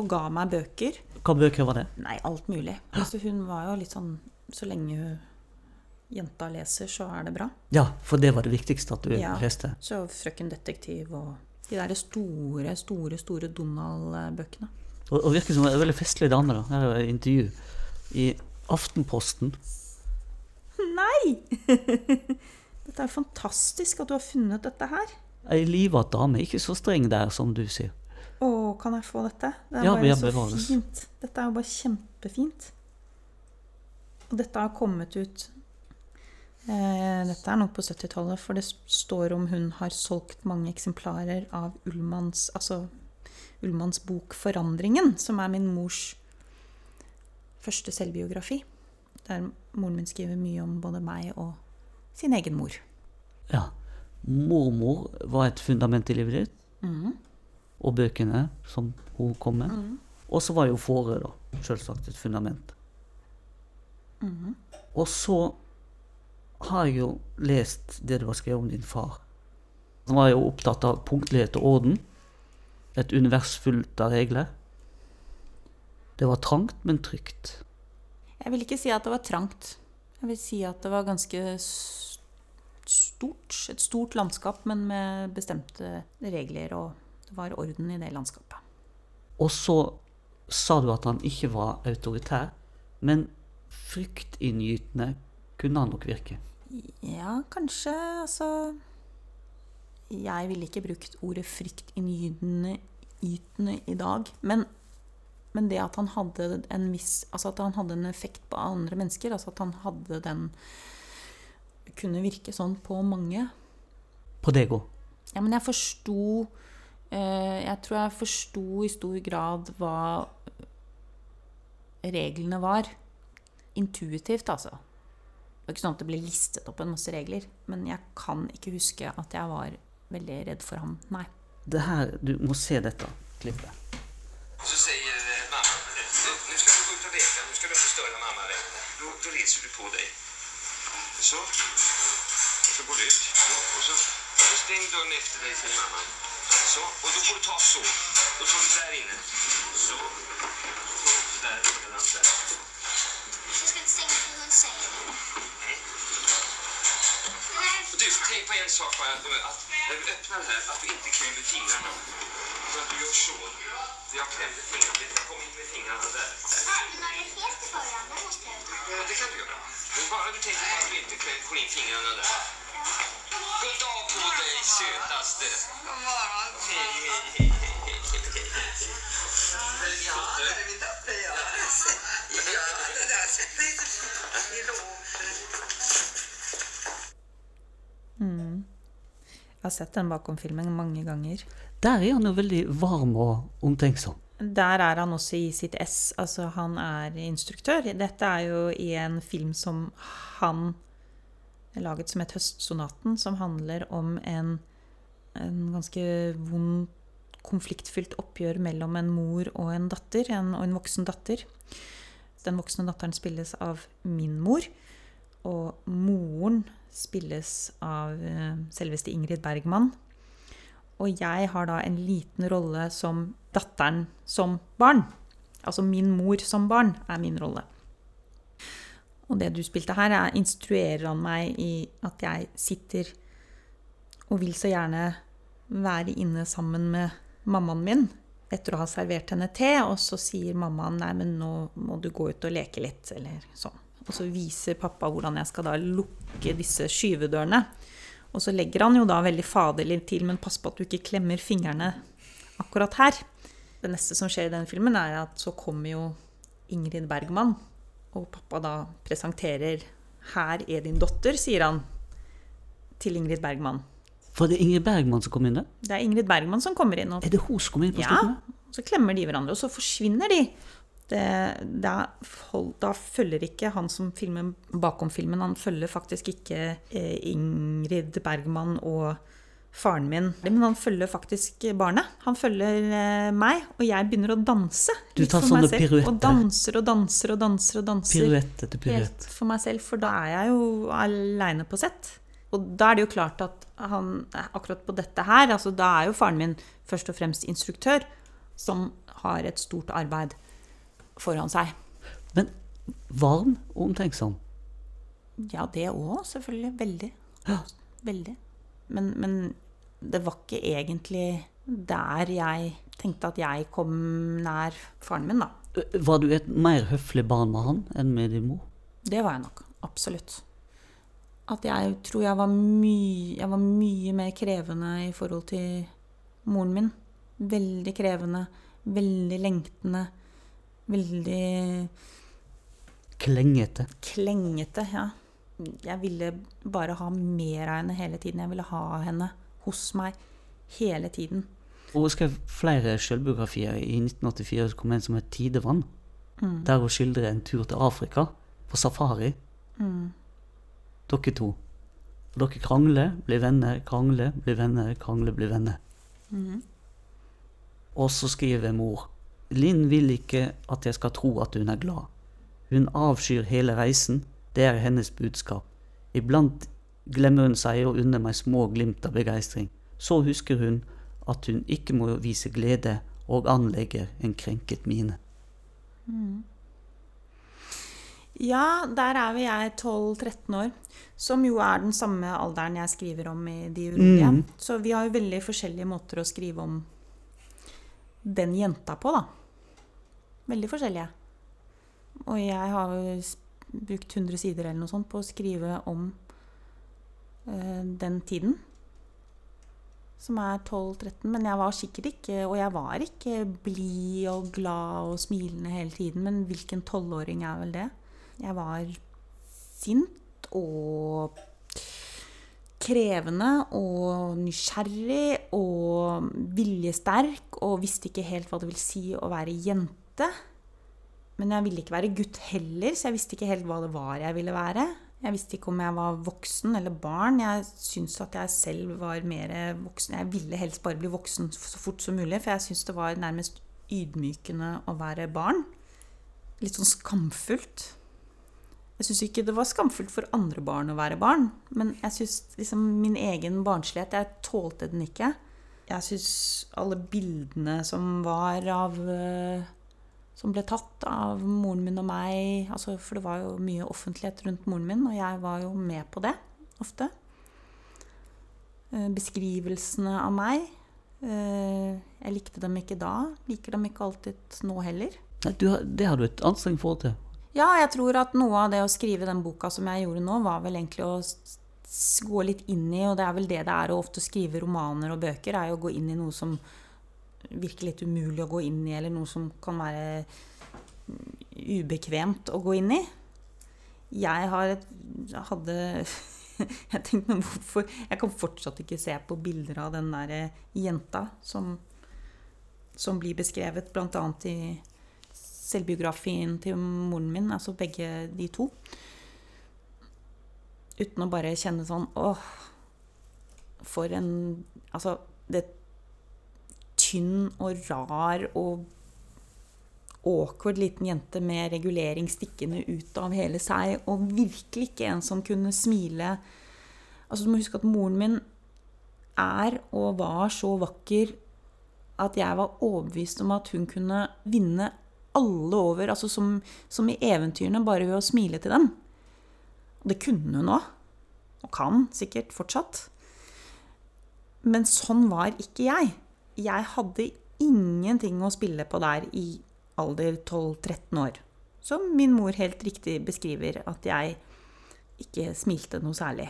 og ga meg bøker. Hva bøker var det? Nei, alt mulig. Altså, hun var jo litt sånn Så lenge hun, jenta leser, så er det bra. Ja, for det var det viktigste at du Ja. leste. Så Frøken Detektiv og de der store, store, store Donald-bøkene. Og, og virker som det er veldig festlig det da. Her er et intervju i Aftenposten. Nei! Dette er jo fantastisk at du har funnet dette her. Ei livat dame, ikke så streng der som du sier. Å, kan jeg få dette? Det er Ja, bare så bevares. fint. Dette er jo bare kjempefint. Og dette har kommet ut Dette er nok på 70-tallet, for det står om hun har solgt mange eksemplarer av Ullmanns Altså Ullmanns bok 'Forandringen', som er min mors første selvbiografi. Der moren min skriver mye om både meg og sin egen mor. Ja. Mormor var et fundament i livet ditt, Mm. og bøkene som hun kom med. Mm. Og så var jo Fårö, da, selvsagt et fundament. Mm. Og så har jo lest det du har skrevet om din far. Han var jo opptatt av punktlighet og orden. Et univers fullt av regler. Det var trangt, men trygt. Jeg vil ikke si at det var trangt. Jeg vil si at det var ganske stort. Et stort landskap, men med bestemte regler, og det var orden i det landskapet. Og så sa du at han ikke var autoritær, men fryktinngytende kunne han nok virke. Ja, kanskje, altså Jeg ville ikke brukt ordet fryktinngytende ytende i dag, men, men det at han hadde en viss Altså at han hadde en effekt på andre mennesker, altså at han hadde den Kunne virke sånn på mange. På Dego? Ja, men jeg forsto eh, Jeg tror jeg forsto i stor grad hva reglene var. Intuitivt, altså. Det var ikke sånn at det ble listet opp en masse regler. Men jeg kan ikke huske at jeg var veldig redd for ham. Nei. Det her, Du må se dette klippet. Så säger eh, mamma, nå skal du gå ut og leka, nå skal du störa mamma Da reser du på deg. Så. Og så går du ut. Och så, så stäng døren etter deg, till mamma. Så. Og da får du ta så. Da tar du der inne. Så. Så. der, der, där. Du, tänk på en sak bara. Att när du öppnar den här, att du inte klämmer fingrarna. För att du gör så. Jag klämde fingrarna. Jag kom in med fingrarna där. men har du helt i början, Det måste jag ta. Ja, det kan du göra. Men bara du tänker på att du inte får in fingrarna där. God dag på dig, sötaste. God morgon. Hej, hej, hej. Ja, det är min dotter, ja. Ja, det där sätter sig i Mm. Jeg har sett den bakom-filmen mange ganger. Der er han jo veldig varm og omtenksom. Der er han også i sitt ess. Altså, han er instruktør. Dette er jo i en film som han laget som het 'Høstsonaten', som handler om en, en ganske vond, konfliktfylt oppgjør mellom en mor og en datter, en, og en voksen datter. Den voksne datteren spilles av min mor, og moren spilles av eh, selveste Ingrid Bergman. Og jeg har da en liten rolle som datteren som barn. Altså min mor som barn er min rolle. Og det du spilte her, er instruerer han meg i at jeg sitter og vil så gjerne være inne sammen med mammaen min etter å ha servert henne te, og så sier mammaen nei, men nå må du gå ut og leke litt, eller sånn. Og så viser pappa hvordan jeg skal da lukke disse skyvedørene. Og så legger han jo da veldig faderlig til, men pass på at du ikke klemmer fingrene akkurat her. Det neste som skjer i den filmen, er at så kommer jo Ingrid Bergman, og pappa da presenterer 'Her er din datter', sier han til Ingrid Bergman. For det er Ingrid Bergman som kom inn der? Det er Ingrid Bergman som kommer inn og Er det hun som kommer inn på ja, slutten? så klemmer de hverandre, og så forsvinner de. Det, da, er, da følger ikke han som filmer bakom filmen, han følger faktisk ikke eh, Ingrid Bergman og faren min. Men han følger faktisk barnet. Han følger eh, meg, og jeg begynner å danse. Du tar sånne selv, piruetter. Og danser og danser og danser og danser. Piruette etter piruett. Helt for meg selv, for da er jeg jo aleine på sett. Og da er det jo klart at han akkurat på dette her, altså da er jo faren min først og fremst instruktør, som har et stort arbeid foran seg. Men varm og omtenksom. Ja, det òg, selvfølgelig. Veldig. Veldig. Men, men det var ikke egentlig der jeg tenkte at jeg kom nær faren min, da. Var du et mer høflig barn med han enn med din mor? Det var jeg nok. Absolutt. At jeg tror jeg var mye, jeg var mye mer krevende i forhold til moren min. Veldig krevende. Veldig lengtende. Veldig Klengete. klengete, ja. Jeg ville bare ha mer av henne hele tiden. Jeg ville ha henne hos meg hele tiden. Og hun skrev flere selvbiografier. I 1984 så kom en som het 'Tidevann'. Der hun skildrer en tur til Afrika, på safari. Dere to. Og dere krangler, blir venner, krangler, blir venner, krangler, blir venner. Og så skriver mor Linn vil ikke at jeg skal tro at hun er glad. Hun avskyr hele reisen, det er hennes budskap. Iblant glemmer hun seg og unner meg små glimt av begeistring. Så husker hun at hun ikke må vise glede og anlegger en krenket mine. Ja, der er vi jeg 12-13 år, som jo er den samme alderen jeg skriver om i De urolige. Mm. Så vi har jo veldig forskjellige måter å skrive om den jenta på, da. Veldig forskjellige. Og jeg har brukt 100 sider eller noe sånt på å skrive om eh, den tiden. Som er 12-13. Men jeg var sikkert ikke Og jeg var ikke blid og glad og smilende hele tiden. Men hvilken tolvåring er vel det? Jeg var sint og krevende og nysgjerrig og viljesterk og visste ikke helt hva det vil si å være jente. Men jeg ville ikke være gutt heller, så jeg visste ikke helt hva det var jeg ville være. Jeg visste ikke om jeg var voksen eller barn. Jeg syntes at jeg selv var mer voksen. Jeg ville helst bare bli voksen så fort som mulig, for jeg syntes det var nærmest ydmykende å være barn. Litt sånn skamfullt. Jeg syns ikke det var skamfullt for andre barn å være barn, men jeg syns liksom min egen barnslighet Jeg tålte den ikke. Jeg syns alle bildene som var av eh, Som ble tatt av moren min og meg altså, For det var jo mye offentlighet rundt moren min, og jeg var jo med på det ofte. Eh, Beskrivelsene av meg. eh, Jeg likte dem ikke da. Liker dem ikke alltid nå heller. Du, det har du et anstrengt forhold til. Ja, jeg tror at noe av det å skrive den boka som jeg gjorde nå, var vel egentlig å gå litt inn i, og det er vel det det er å ofte skrive romaner og bøker, er jo å gå inn i noe som virker litt umulig å gå inn i, eller noe som kan være mm, ubekvemt å gå inn i. Jeg har et, hadde Jeg tenkte meg hvorfor Jeg kan fortsatt ikke se på bilder av den der eh, jenta som, som blir beskrevet bl.a. i selvbiografien til moren min, altså begge de to. Uten å bare kjenne sånn åh, for en Altså, det tynn og rar og awkward liten jente med regulering stikkende ut av hele seg, og virkelig ikke en som kunne smile. Altså, du må huske at moren min er og var så vakker at jeg var overbevist om at hun kunne vinne alle over, altså som, som i eventyrene, bare ved å smile til dem. Og det kunne hun òg. Og kan sikkert fortsatt. Men sånn var ikke jeg. Jeg hadde ingenting å spille på der i alder 12-13 år. Som min mor helt riktig beskriver at jeg ikke smilte noe særlig.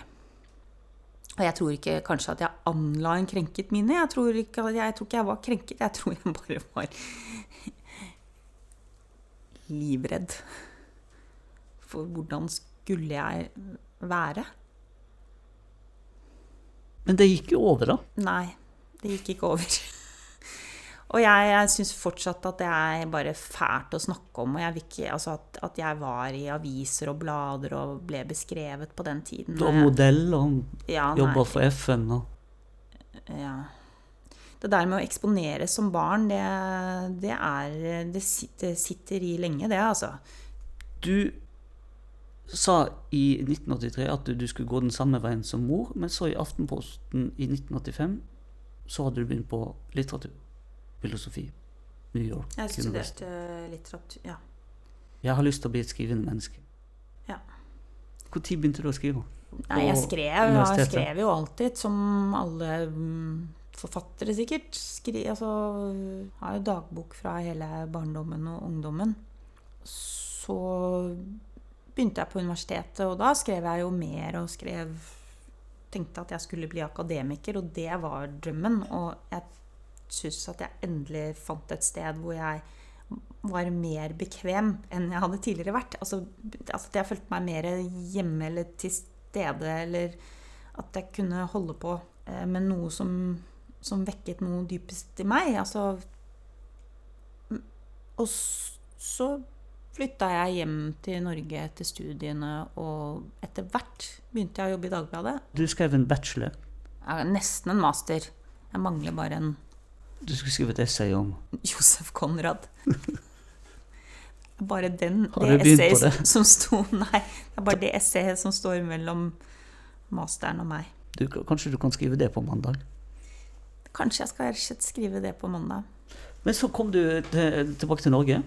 Og jeg tror ikke kanskje at jeg anla en krenket mine. Jeg tror ikke, jeg tror ikke jeg var krenket. Jeg tror jeg bare var livredd for hvordan skulle jeg være. Men det gikk jo over, da. Nei, det gikk ikke over. Og jeg, jeg syns fortsatt at det er bare fælt å snakke om. Og jeg ikke, altså at, at jeg var i aviser og blader og ble beskrevet på den tiden. Du var modell og ja, jobba for FN. Og ja. Det der med å eksponeres som barn, det, det er Det sitter, i lenge, det, altså. du sa i 1983 at du, du skulle gå den samme veien som mor, men så i Aftenposten i 1985 så hadde du begynt på litteratur. Filosofi. New York Jeg studerte litteratur Ja. Jeg har lyst til å bli et skrivende menneske. Ja. Når begynte du å skrive? Nei, jeg skrev, jeg skrev jo alltid, som alle mm, forfattere sikkert. Skri, altså, har jo dagbok fra hele barndommen og ungdommen. Så begynte jeg på universitetet, og da skrev jeg jo mer og skrev Tenkte at jeg skulle bli akademiker, og det var drømmen. Og jeg syns at jeg endelig fant et sted hvor jeg var mer bekvem enn jeg hadde tidligere vært. Altså, at jeg følte meg mer hjemme eller til stede, eller at jeg kunne holde på eh, med noe som, som vekket noe dypest i meg. Altså Og så flytta jeg hjem til Norge etter studiene, og etter hvert begynte jeg å jobbe i Dagbladet. Du skrev en bachelor. Er nesten en master. Jeg mangler bare en Du skulle skrive et essay om Josef Konrad. Bare den, Har det du begynt på det? som sto Nei, det er bare det essayet som står mellom masteren og meg. du, Kanskje du kan skrive det på mandag? Kanskje jeg skal skrive det på mandag. Men så kom du til, tilbake til Norge.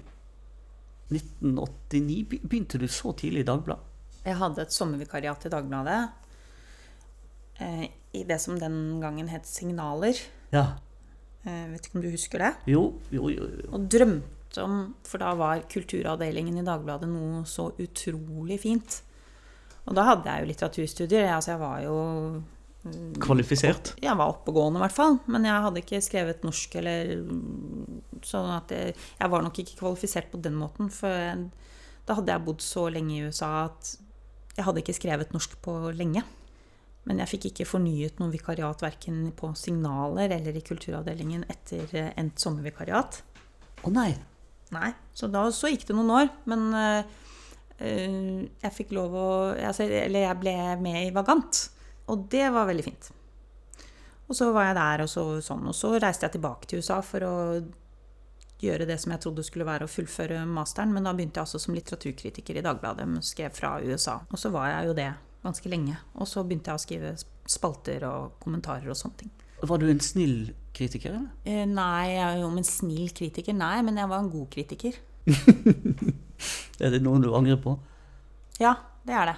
1989. Begynte du så tidlig i Dagbladet? Jeg hadde et sommervikariat i Dagbladet. Eh, I det som den gangen het Signaler. Ja. Eh, vet ikke om du husker det? Jo, jo, jo. jo. Og drømte om For da var kulturavdelingen i Dagbladet noe så utrolig fint. Og da hadde jeg jo litteraturstudier. Altså jeg var jo Kvalifisert. Jeg var oppegående, i hvert fall. Men jeg hadde ikke skrevet norsk eller Sånn at jeg, jeg var nok ikke kvalifisert på den måten. For jeg, da hadde jeg bodd så lenge i USA at jeg hadde ikke skrevet norsk på lenge. Men jeg fikk ikke fornyet noe vikariat verken på Signaler eller i kulturavdelingen etter eh, endt sommervikariat. Å nei. Nei, så da så gikk det noen år. Men eh, jeg fikk lov å altså, Eller jeg ble med i Vagant. Og det var veldig fint. Og så var jeg der, og så sånn. Og så reiste jeg tilbake til USA for å gjøre det som jeg trodde skulle være å fullføre masteren, men da begynte jeg også som litteraturkritiker i Dagbladet, men skrev fra USA. Og så var jeg jo det ganske lenge. Og så begynte jeg å skrive spalter og kommentarer og sånne ting. Var du en snill kritiker, eller? Eh, Nei, jeg er jo en snill kritiker. Nei, men jeg var en god kritiker. Er det noen du angrer på? Ja, det er det.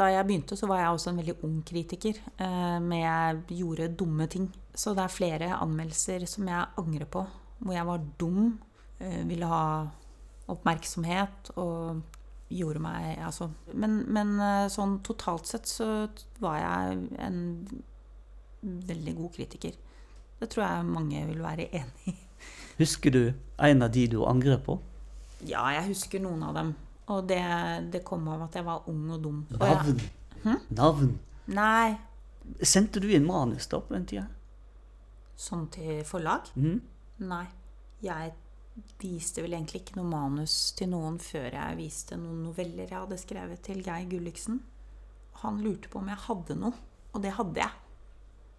Da jeg begynte, så var jeg også en veldig ung kritiker. eh, Men jeg gjorde dumme ting. Så det er flere anmeldelser som jeg angrer på. Hvor jeg var dum, eh, ville ha oppmerksomhet og gjorde meg Altså Men, men eh, sånn totalt sett så var jeg en veldig god kritiker. Det tror jeg mange vil være enig i. Husker du en av de du angrer på? Ja, jeg husker noen av dem. Og det, det kom av at jeg var ung og dum. Og jeg, hm? Navn. nei, Sendte du inn manus da på den tida? sånn til forlag? Mm. Nei. Jeg viste vel egentlig ikke noe manus til noen før jeg viste noen noveller jeg hadde skrevet til Geir Gulliksen. Han lurte på om jeg hadde noe, og det hadde jeg.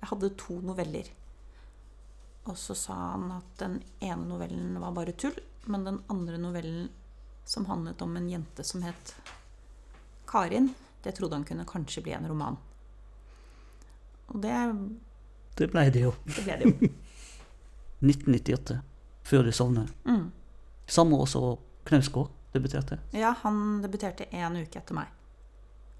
Jeg hadde to noveller. Og så sa han at den ene novellen var bare tull, men den andre novellen som handlet om en jente som het Karin, det trodde han kunne kanskje bli en roman. Og det, Det ble det jo. det ble det jo. 1998. Før du sovner. Mm. Samme år som Knausgård debuterte. Ja, han debuterte én uke etter meg.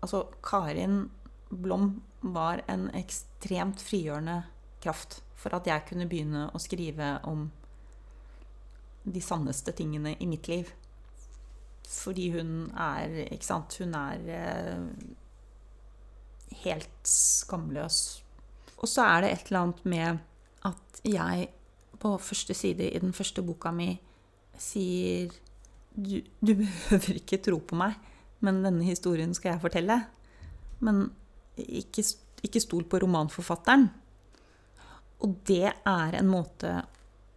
Altså, Karin Blom var en ekstremt frigjørende kraft for at jeg kunne begynne å skrive om de sanneste tingene i mitt liv. Fordi hun er Ikke sant? Hun er eh, helt skamløs. Og så er det et eller annet med at jeg på første side i den første boka mi sier du, du behøver ikke tro på meg, men denne historien skal jeg fortelle. Men ikke, ikke stol på romanforfatteren. Og det er en måte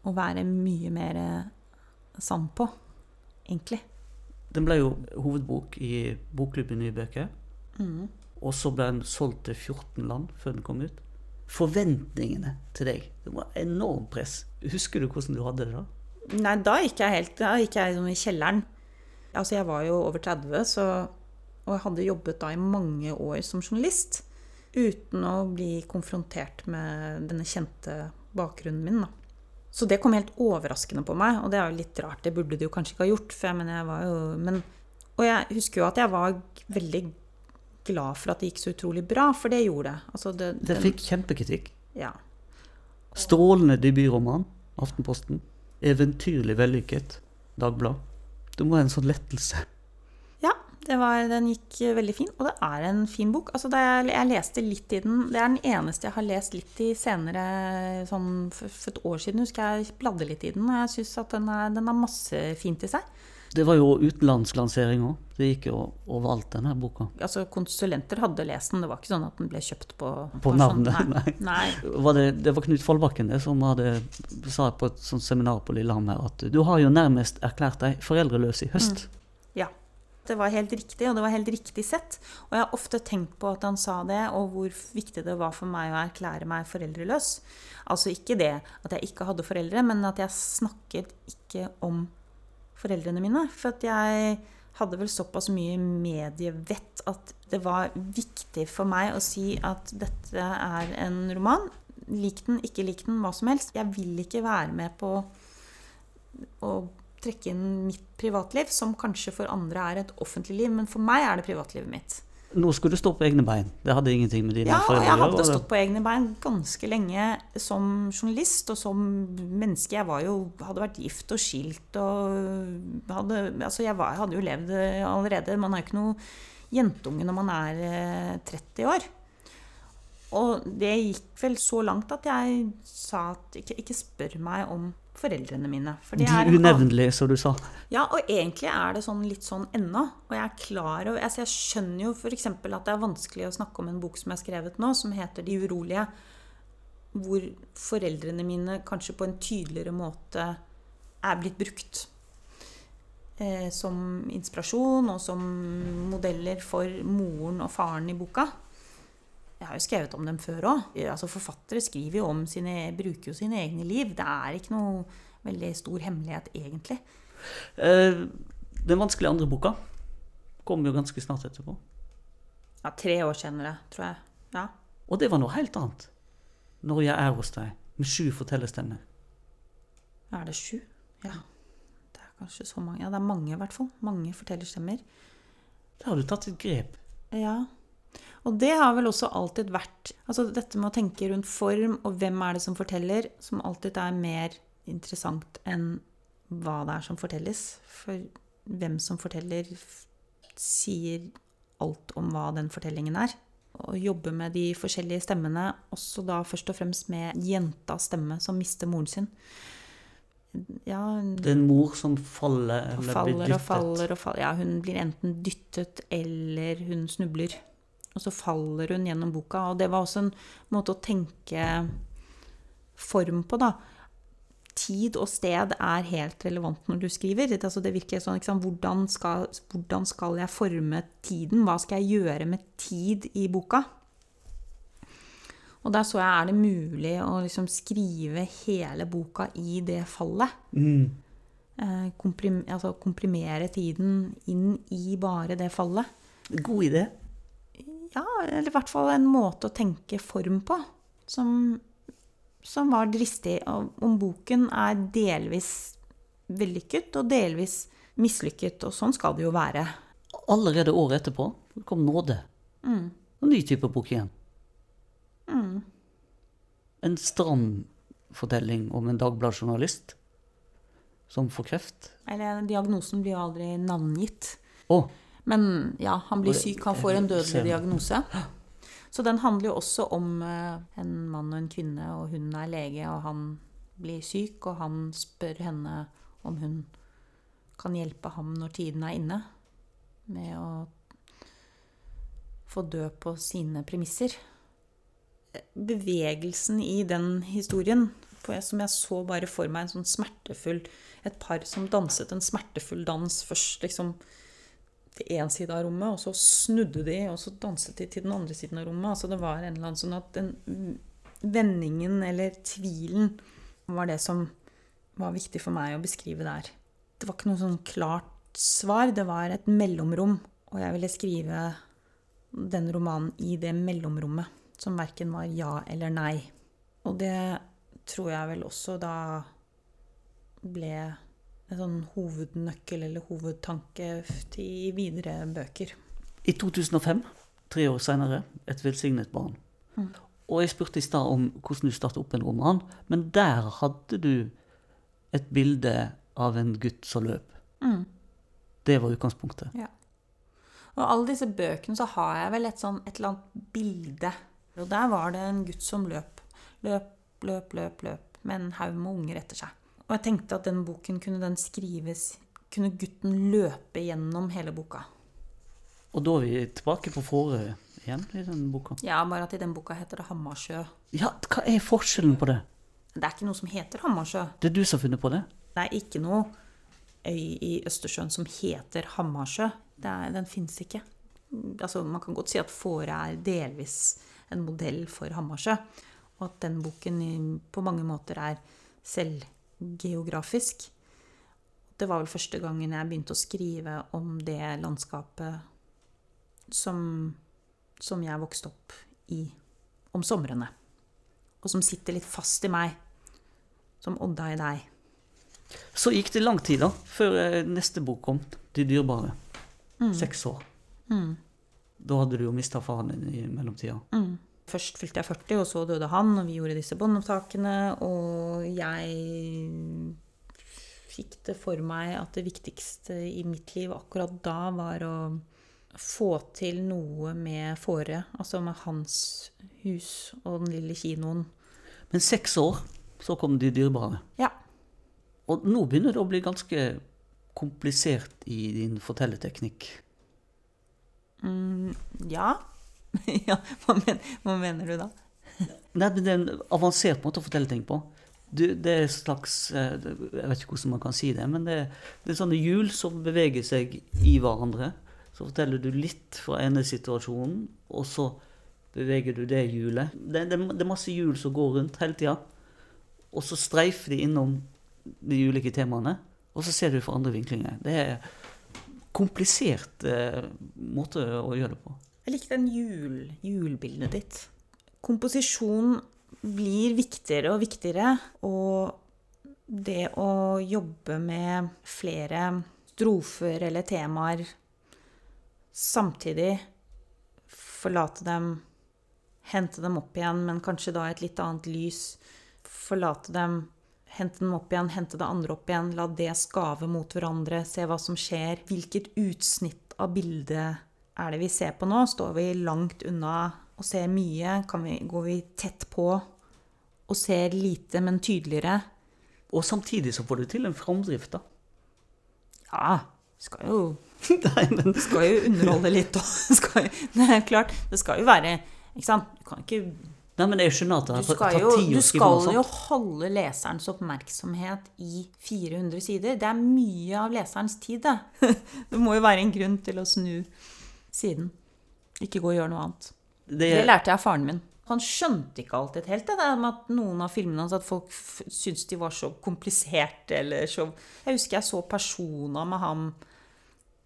å være mye mer sann på, egentlig. Den ble jo hovedbok i Bokklubben Nye bøker. Mm. Og så ble den solgt til 14 land før den kom ut. Forventningene til deg Det var enormt press. Husker du hvordan du hadde det da? Nei, da gikk jeg helt Da gikk jeg liksom i kjelleren. Altså, jeg var jo over 30, så, og jeg hadde jobbet da i mange år som journalist. Uten å bli konfrontert med denne kjente bakgrunnen min, da. Så det kom helt overraskende på meg, og det er jo litt rart. Det burde jo kanskje ikke ha gjort, for jeg mener, jeg var jo men, Og jeg husker jo at jeg var veldig glad for at det gikk så utrolig bra, for det gjorde det. Altså, det, Det fikk kjempekritikk. Ja. Strålende debutroman, Aftenposten. Eventyrlig vellykket, Dagblad. Det må være en sånn lettelse. Ja, det var, den gikk veldig fin, og det er en fin bok. Altså, jeg, jeg leste litt i den Det er den eneste jeg har lest litt i senere, sånn for, for et år siden, husker jeg bladde litt i den, og jeg syns at den, er, den har masse fint i seg. Det var jo utenlandslansering òg. Det gikk jo overalt, denne boka. Altså, konsulenter hadde lest den, det var ikke sånn at den ble kjøpt på På navnet, sånn, nei. nei. Var det, det var Knut Follbakken det som hadde, sa på et sånt seminar på Lillehammer at du har jo nærmest erklært deg foreldreløs i høst. Ja. Det var helt riktig, og det var helt riktig sett. Og jeg har ofte tenkt på at han sa det, og hvor viktig det var for meg å erklære meg foreldreløs. Altså ikke det at jeg ikke hadde foreldre, men at jeg snakket ikke om foreldrene mine. For jeg hadde vel såpass mye medievett at det var viktig for meg å si at dette er en roman. Lik den, ikke lik den, hva som helst. Jeg vil ikke være med på å trekke inn mitt privatliv, som kanskje for andre er et offentlig liv, men for meg er det privatlivet mitt. Nå skulle du stå på egne bein. Det hadde ingenting med dine Ja, foreldre jeg hadde stått på egne bein ganske lenge som journalist og som menneske. Jeg var jo, hadde vært gift og skilt og hadde, altså jeg, var, jeg hadde jo levd allerede. Man er jo ikke noe jentunge når man er eh, 30 år. Og det gikk vel så langt at jeg sa at ikke, ikke spør meg om foreldrene mine. For De unevnelige, som du sa. ja, og egentlig er det sånn litt sånn ennå. Og jeg er klar over altså Jeg skjønner jo f.eks. at det er vanskelig å snakke om en bok som jeg har skrevet nå, som heter 'De urolige', hvor foreldrene mine kanskje på en tydeligere måte er blitt brukt. Eh, som inspirasjon og som modeller for moren og faren i boka. Jeg har jo skrevet om dem før òg. Altså, forfattere skriver jo om sine, bruker jo sine egne liv. Det er ikke noe veldig stor hemmelighet, egentlig. Eh, den vanskelige andre boka kom jo ganske snart etterpå. Ja, tre år senere, tror jeg. Ja. Og det var noe helt annet. Når jeg er hos deg, med sju fortellerstemmer. Er det sju? Ja. Det er kanskje så mange. Ja, det er mange, i hvert fall. Mange fortellerstemmer. Da har du tatt et grep. Ja. Og det har vel også alltid vært Altså dette med å tenke rundt form og hvem er det som forteller, som alltid er mer interessant enn hva det er som fortelles. For hvem som forteller, sier alt om hva den fortellingen er. Å jobbe med de forskjellige stemmene, også da først og fremst med jentas stemme som mister moren sin. Ja, Det er en mor som faller og faller, blir dyttet. og faller og faller. Ja, hun blir enten dyttet eller hun snubler. Og så faller hun gjennom boka. Og det var også en måte å tenke form på, da. Tid og sted er helt relevant når du skriver. Det, altså, det virker sånn? Hvordan skal, hvordan skal jeg forme tiden? Hva skal jeg gjøre med tid i boka? Og der så jeg er det mulig å liksom skrive hele boka i det fallet Mm. eh, komprim, altså komprimere tiden inn i bare det fallet. God idé. Ja, eller i hvert fall en måte å tenke form på som, som var dristig. Og om boken er delvis vellykket og delvis mislykket, og sånn skal det jo være. Allerede året etterpå kom Nåde. Mm. En ny type bok igjen. En stram fortelling om en Dagbladet-journalist som får kreft. Eller diagnosen blir jo aldri navngitt. Å, Men ja, han blir syk, han får en dødelig diagnose. Så den handler jo også om eh, en mann og en kvinne, og hun er lege, og han blir syk, og han spør henne om hun kan hjelpe ham når tiden er inne, med å få dø på sine premisser. Bevegelsen i den historien, som jeg så bare for meg en sånn smertefull Et par som danset en smertefull dans først, liksom til én side av rommet, og så snudde de, og så danset de til den andre siden av rommet. Altså det var en eller annen sånn at den vendingen eller tvilen var det som var viktig for meg å beskrive der. Det var ikke noe sånn klart svar, det var et mellomrom, og jeg ville skrive den romanen i det mellomrommet, som verken var ja eller nei. Og det tror jeg vel også da ble en sånn hovednøkkel eller hovedtanke til videre bøker. I 2005, tre år senere, Et velsignet barn. Og jeg spurte i stad om hvordan du startet opp en roman, men der hadde du et bilde av en gutt som løp. Det var utgangspunktet. Ja. Og alle disse bøkene så har jeg vel et, sånn, et eller annet bilde. Og der var det en gutt som løp. Løp, løp, løp, løp. Med en haug med unger etter seg. Og jeg tenkte at den boken kunne den skrives Kunne gutten løpe gjennom hele boka. Og da er vi tilbake på Fårö igjen i den boka. Ja, bare at i den boka heter det Hammarsjø. Ja, hva er forskjellen på det? Det er ikke noe som heter Hammarsjø. Det er du som har funnet på det? Det er ikke noe øy i Østersjøen som heter Hammarsjø. Det er, den fins ikke. Altså, man kan godt si at Fåre er delvis en modell for Hammarsjø. Og at den boken på mange måter er selvgeografisk. Det var vel første gangen jeg begynte å skrive om det landskapet som, som jeg vokste opp i om somrene. Og som sitter litt fast i meg. Som Odda i deg. Så gikk det lang tid da, før eh, neste bok kom, De dyrebare. Seks år. Da hadde du jo mista faren din i mellomtida. Først fylte jeg 40, og så døde han, og vi gjorde disse båndopptakene. Og jeg fikk det for meg at det viktigste i mitt liv akkurat da var å få til noe med Fåre. Altså med hans hus og den lille kinoen. Men seks år, så kom De dyrebare. Ja. Og nå begynner det å bli ganske komplisert i din fortellerteknikk. Ja. ja. Hva, men, hva mener du da? Nei, Det er en avansert måte å fortelle ting på. Det er en slags eh, Jeg vet ikke hvordan man kan si det, men det, det er sånne hjul som beveger seg i hverandre. Så forteller du litt fra ene situasjonen, og så beveger du det hjulet. Det, det, det er masse hjul som går rundt hele tida. Og så streifer de innom de ulike temaene, og så ser du fra andre vinklinger. Det er komplisert eh, måte å gjøre det på. Jeg likte den jul, julbildet ditt. Komposisjon blir viktigere og viktigere, og det å jobbe med flere strofer eller temaer samtidig, forlate dem, hente dem opp igjen, men kanskje da i et litt annet lys, forlate dem, hente dem opp igjen, hente det andre opp igjen, la det skave mot hverandre, se hva som skjer. Hvilket utsnitt av bildet er det vi ser på nå? Står vi langt unna og ser mye? Kan vi, går vi tett på og ser lite, men tydeligere? Og samtidig så får du til en framdrift, da. Ja, skal jo, Nei, men skal jo underholde litt. òg. det er klart, det skal jo være Ikke sant? Du kan ikke Nei, men jeg skjønner at det har tatt jo, tid du skal jo holde leserens oppmerksomhet i 400 sider. Det er mye av leserens tid, det. Det må jo være en grunn til å snu siden. Ikke gå og gjør noe annet. Det, Det lærte jeg av faren min. Han skjønte ikke alltid helt det der med at noen av filmene hans at folk syntes de var så kompliserte eller så Jeg husker jeg så personer med ham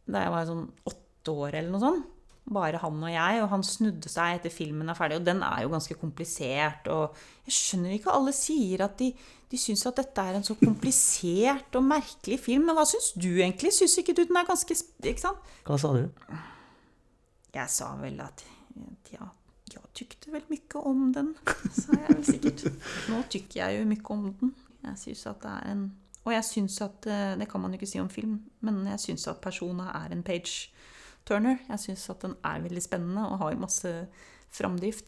da jeg var sånn åtte år eller noe sånt. Bare han og jeg, og han snudde seg etter filmen er ferdig, og den er jo ganske komplisert. Og jeg skjønner ikke alle sier at de, de syns at dette er en så komplisert og merkelig film. Men hva syns du egentlig? Syns ikke du den er ganske Ikke sant? Hva sa du? Jeg sa vel at ja, jeg tykte vel mye om den, sa jeg vel sikkert. Nå tykker jeg jo mye om den. Jeg synes at det er en Og jeg syns at eh, Det kan man jo ikke si om film, men jeg syns at Persona er en page turner. Jeg syns at den er veldig spennende og har masse framdrift.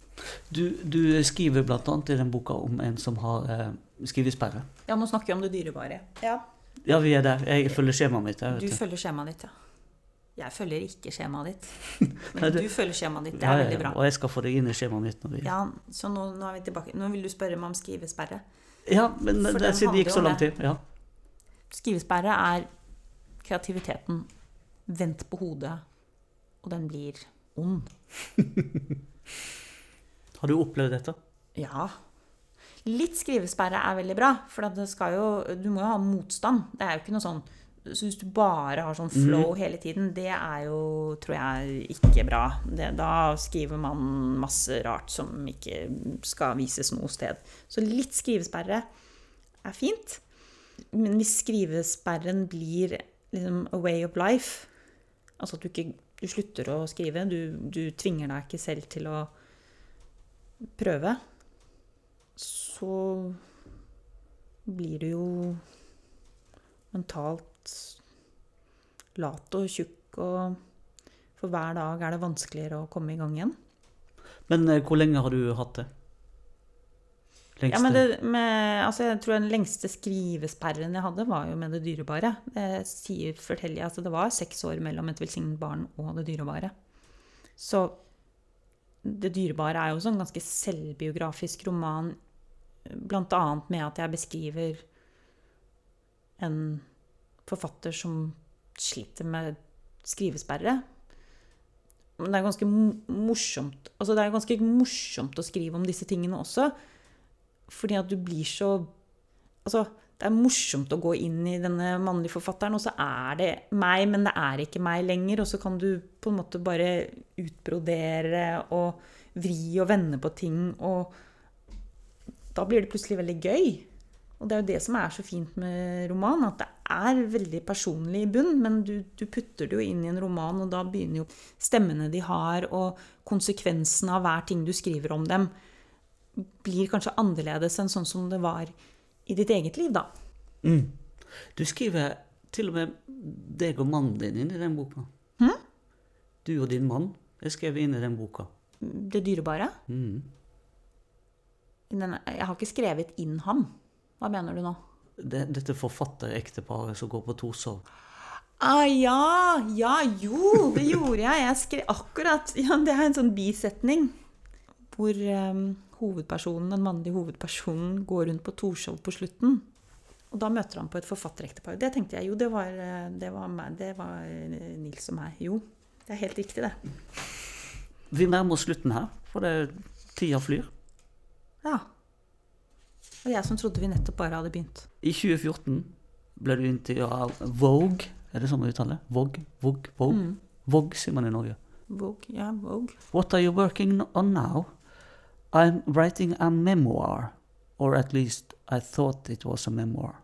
Du, du skriver annet i den boka om en som har eh, skrivesperre. Ja, nå snakker vi om det dyrebare. Ja. Ja, vi er der. Jeg følger skjemaet mitt. Du. følger skjemaet ditt, ja. Jeg følger ikke skjemaet ditt. Men du følger skjemaet ditt. Det er ja, veldig ja. bra. Og jeg skal få deg inn i skjemaet mitt. Når vi... Ja, så nå, nå er vi tilbake. Nå vil du spørre meg om skrivesperre. ja, men For det, siden det gikk så lang tid. Ja. Skrivesperre er kreativiteten vendt på hodet, og den blir ond. Har du opplevd dette? Ja. Litt skrivesperre er veldig bra, for jo, du må jo ha motstand. Det er jo ikke noe sånn så hvis du bare har sånn flow hele tiden, det er jo, tror jeg, ikke bra. Det, da skriver man masse rart som ikke skal vises noe sted. Så litt skrivesperre er fint. Men hvis skrivesperren blir liksom a way of life, altså at du ikke du slutter å skrive, du, du tvinger deg ikke selv til å prøve, så blir du jo mentalt lat og tjukk, og for hver dag er det vanskeligere å komme i gang igjen. Men eh, hvor lenge har du hatt det? Lengste? Ja, men det, med, altså jeg tror den lengste skrivesperren jeg hadde, var jo med det dyrebare. Det, sier, forteller jeg, altså det var seks år mellom et velsignet barn og det dyrebare. Så det dyrebare er jo også en ganske selvbiografisk roman, annet med at jeg beskriver en forfatter som sliter med skrivesperre. Men det er ganske morsomt altså det er ganske morsomt å skrive om disse tingene også. Fordi at du blir så Altså, det er morsomt å gå inn i denne mannlige forfatteren, og så er det meg, men det er ikke meg lenger. Og så kan du på en måte bare utbrodere og vri og vende på ting, og da blir det plutselig veldig gøy. Og det er jo det som er så fint med roman, at det er veldig personlig i bunn, men du, du putter det jo inn i en roman, og da begynner jo stemmene de har, og konsekvensen av hver ting du skriver om dem, blir kanskje annerledes enn sånn som det var i ditt eget liv, da. Mm. Du skriver til og med deg og mannen din inn i den boka. Hm? Du og din mann er skrevet inn i den boka. Det dyrebare. Mm. Den, jeg har ikke skrevet inn ham. Hva mener du nå? Det, dette forfatterekteparet som går på Torshov. Ah, ja, ja, jo, det gjorde jeg. Jeg skrev akkurat ja, Det er en sånn bisetning hvor um, hovedpersonen, den mannlige hovedpersonen går rundt på Torshov på slutten. Og da møter han på et forfatterektepar. Det tenkte jeg jo, det var, eh, det var, meg, det var eh, Nils og meg. Jo, det er helt riktig, det. Vi nærmer oss slutten her, for det, tida flyr. Ja. Og jeg som trodde vi nettopp bare hadde begynt. I 2014 ble du intervjua av Vogue. Er det sånn man uttaler? Vogue? Vogue? Vogue? Vogue sier man i Norge. Vogue, ja, Vogue. What are you working on now? I'm writing a memoir, or at least I thought it was a memoir.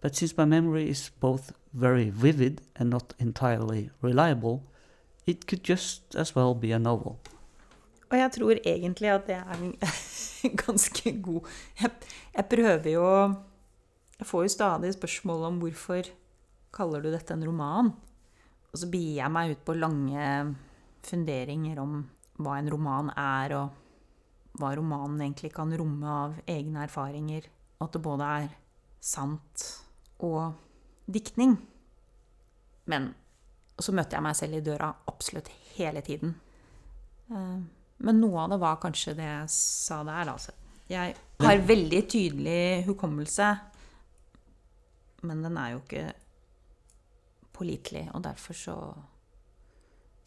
But since my memory is both very vivid and not entirely reliable, it could just as well be a novel. Og jeg tror egentlig at det er ganske god jeg, jeg prøver jo Jeg får jo stadig spørsmål om hvorfor kaller du dette en roman? Og så begir jeg meg ut på lange funderinger om hva en roman er, og hva romanen egentlig kan romme av egne erfaringer. Og at det både er sant og diktning. Men så møter jeg meg selv i døra absolutt hele tiden. Men noe av det var kanskje det jeg sa der. Altså. Jeg har veldig tydelig hukommelse, men den er jo ikke pålitelig. Og derfor så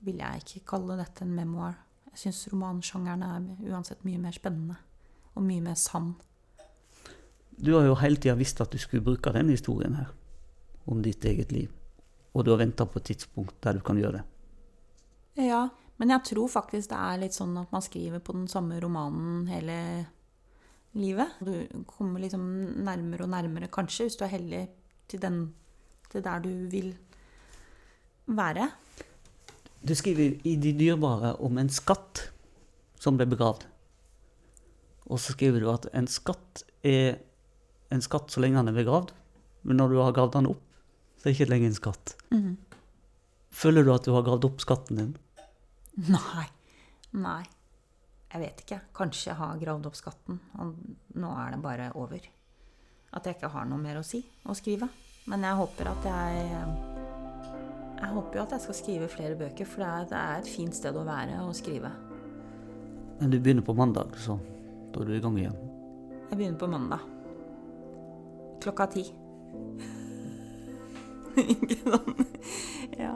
vil jeg ikke kalle dette en memoir. Jeg syns romansjangeren er uansett mye mer spennende og mye mer sann. Du har jo hele tida visst at du skulle bruke denne historien her, om ditt eget liv. Og du har venta på et tidspunkt der du kan gjøre det. Ja, men jeg tror faktisk det er litt sånn at man skriver på den samme romanen hele livet. Du kommer liksom nærmere og nærmere, kanskje, hvis du er heldig, til, den, til der du vil være. Du skriver i De dyrebare om en skatt som ble begravd. Og så skriver du at en skatt er en skatt så lenge den er begravd, men når du har gravd den opp, så er det ikke lenger en skatt. Føler du at du har gravd opp skatten din? Nei. Nei. Jeg vet ikke. Kanskje jeg har gravd opp skatten, og nå er det bare over. At jeg ikke har noe mer å si og skrive. Men jeg håper at jeg Jeg håper jo at jeg skal skrive flere bøker, for det er, er et fint sted å være og skrive. Men du begynner på mandag, så da er du i gang igjen. Jeg begynner på mandag. Klokka ti. Ikke sånn. Ja.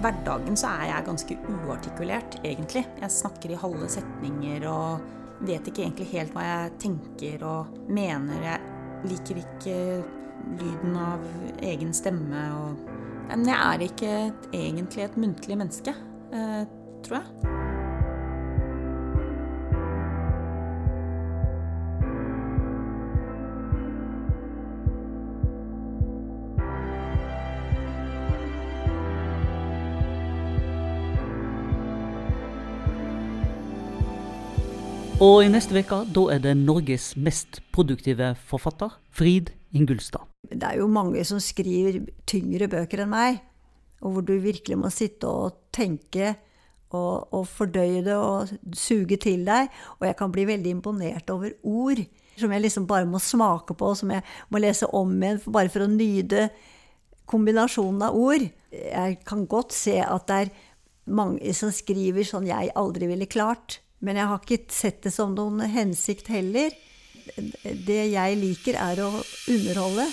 Hverdagen så er jeg ganske uartikulert, egentlig. Jeg snakker i halve setninger og vet ikke egentlig helt hva jeg tenker og mener. Jeg liker ikke lyden av egen stemme og Men jeg er ikke egentlig et muntlig menneske, eh, tror jeg. Og i neste uke, da er det Norges mest produktive forfatter, Frid Ingulstad. Det er jo mange som skriver tyngre bøker enn meg, og hvor du virkelig må sitte og tenke og, og fordøye det og suge til deg. Og jeg kan bli veldig imponert over ord som jeg liksom bare må smake på, som jeg må lese om igjen bare for å nyte kombinasjonen av ord. Jeg kan godt se at det er mange som skriver sånn jeg aldri ville klart. Men jeg har ikke sett det som noen hensikt heller. Det jeg liker, er å underholde.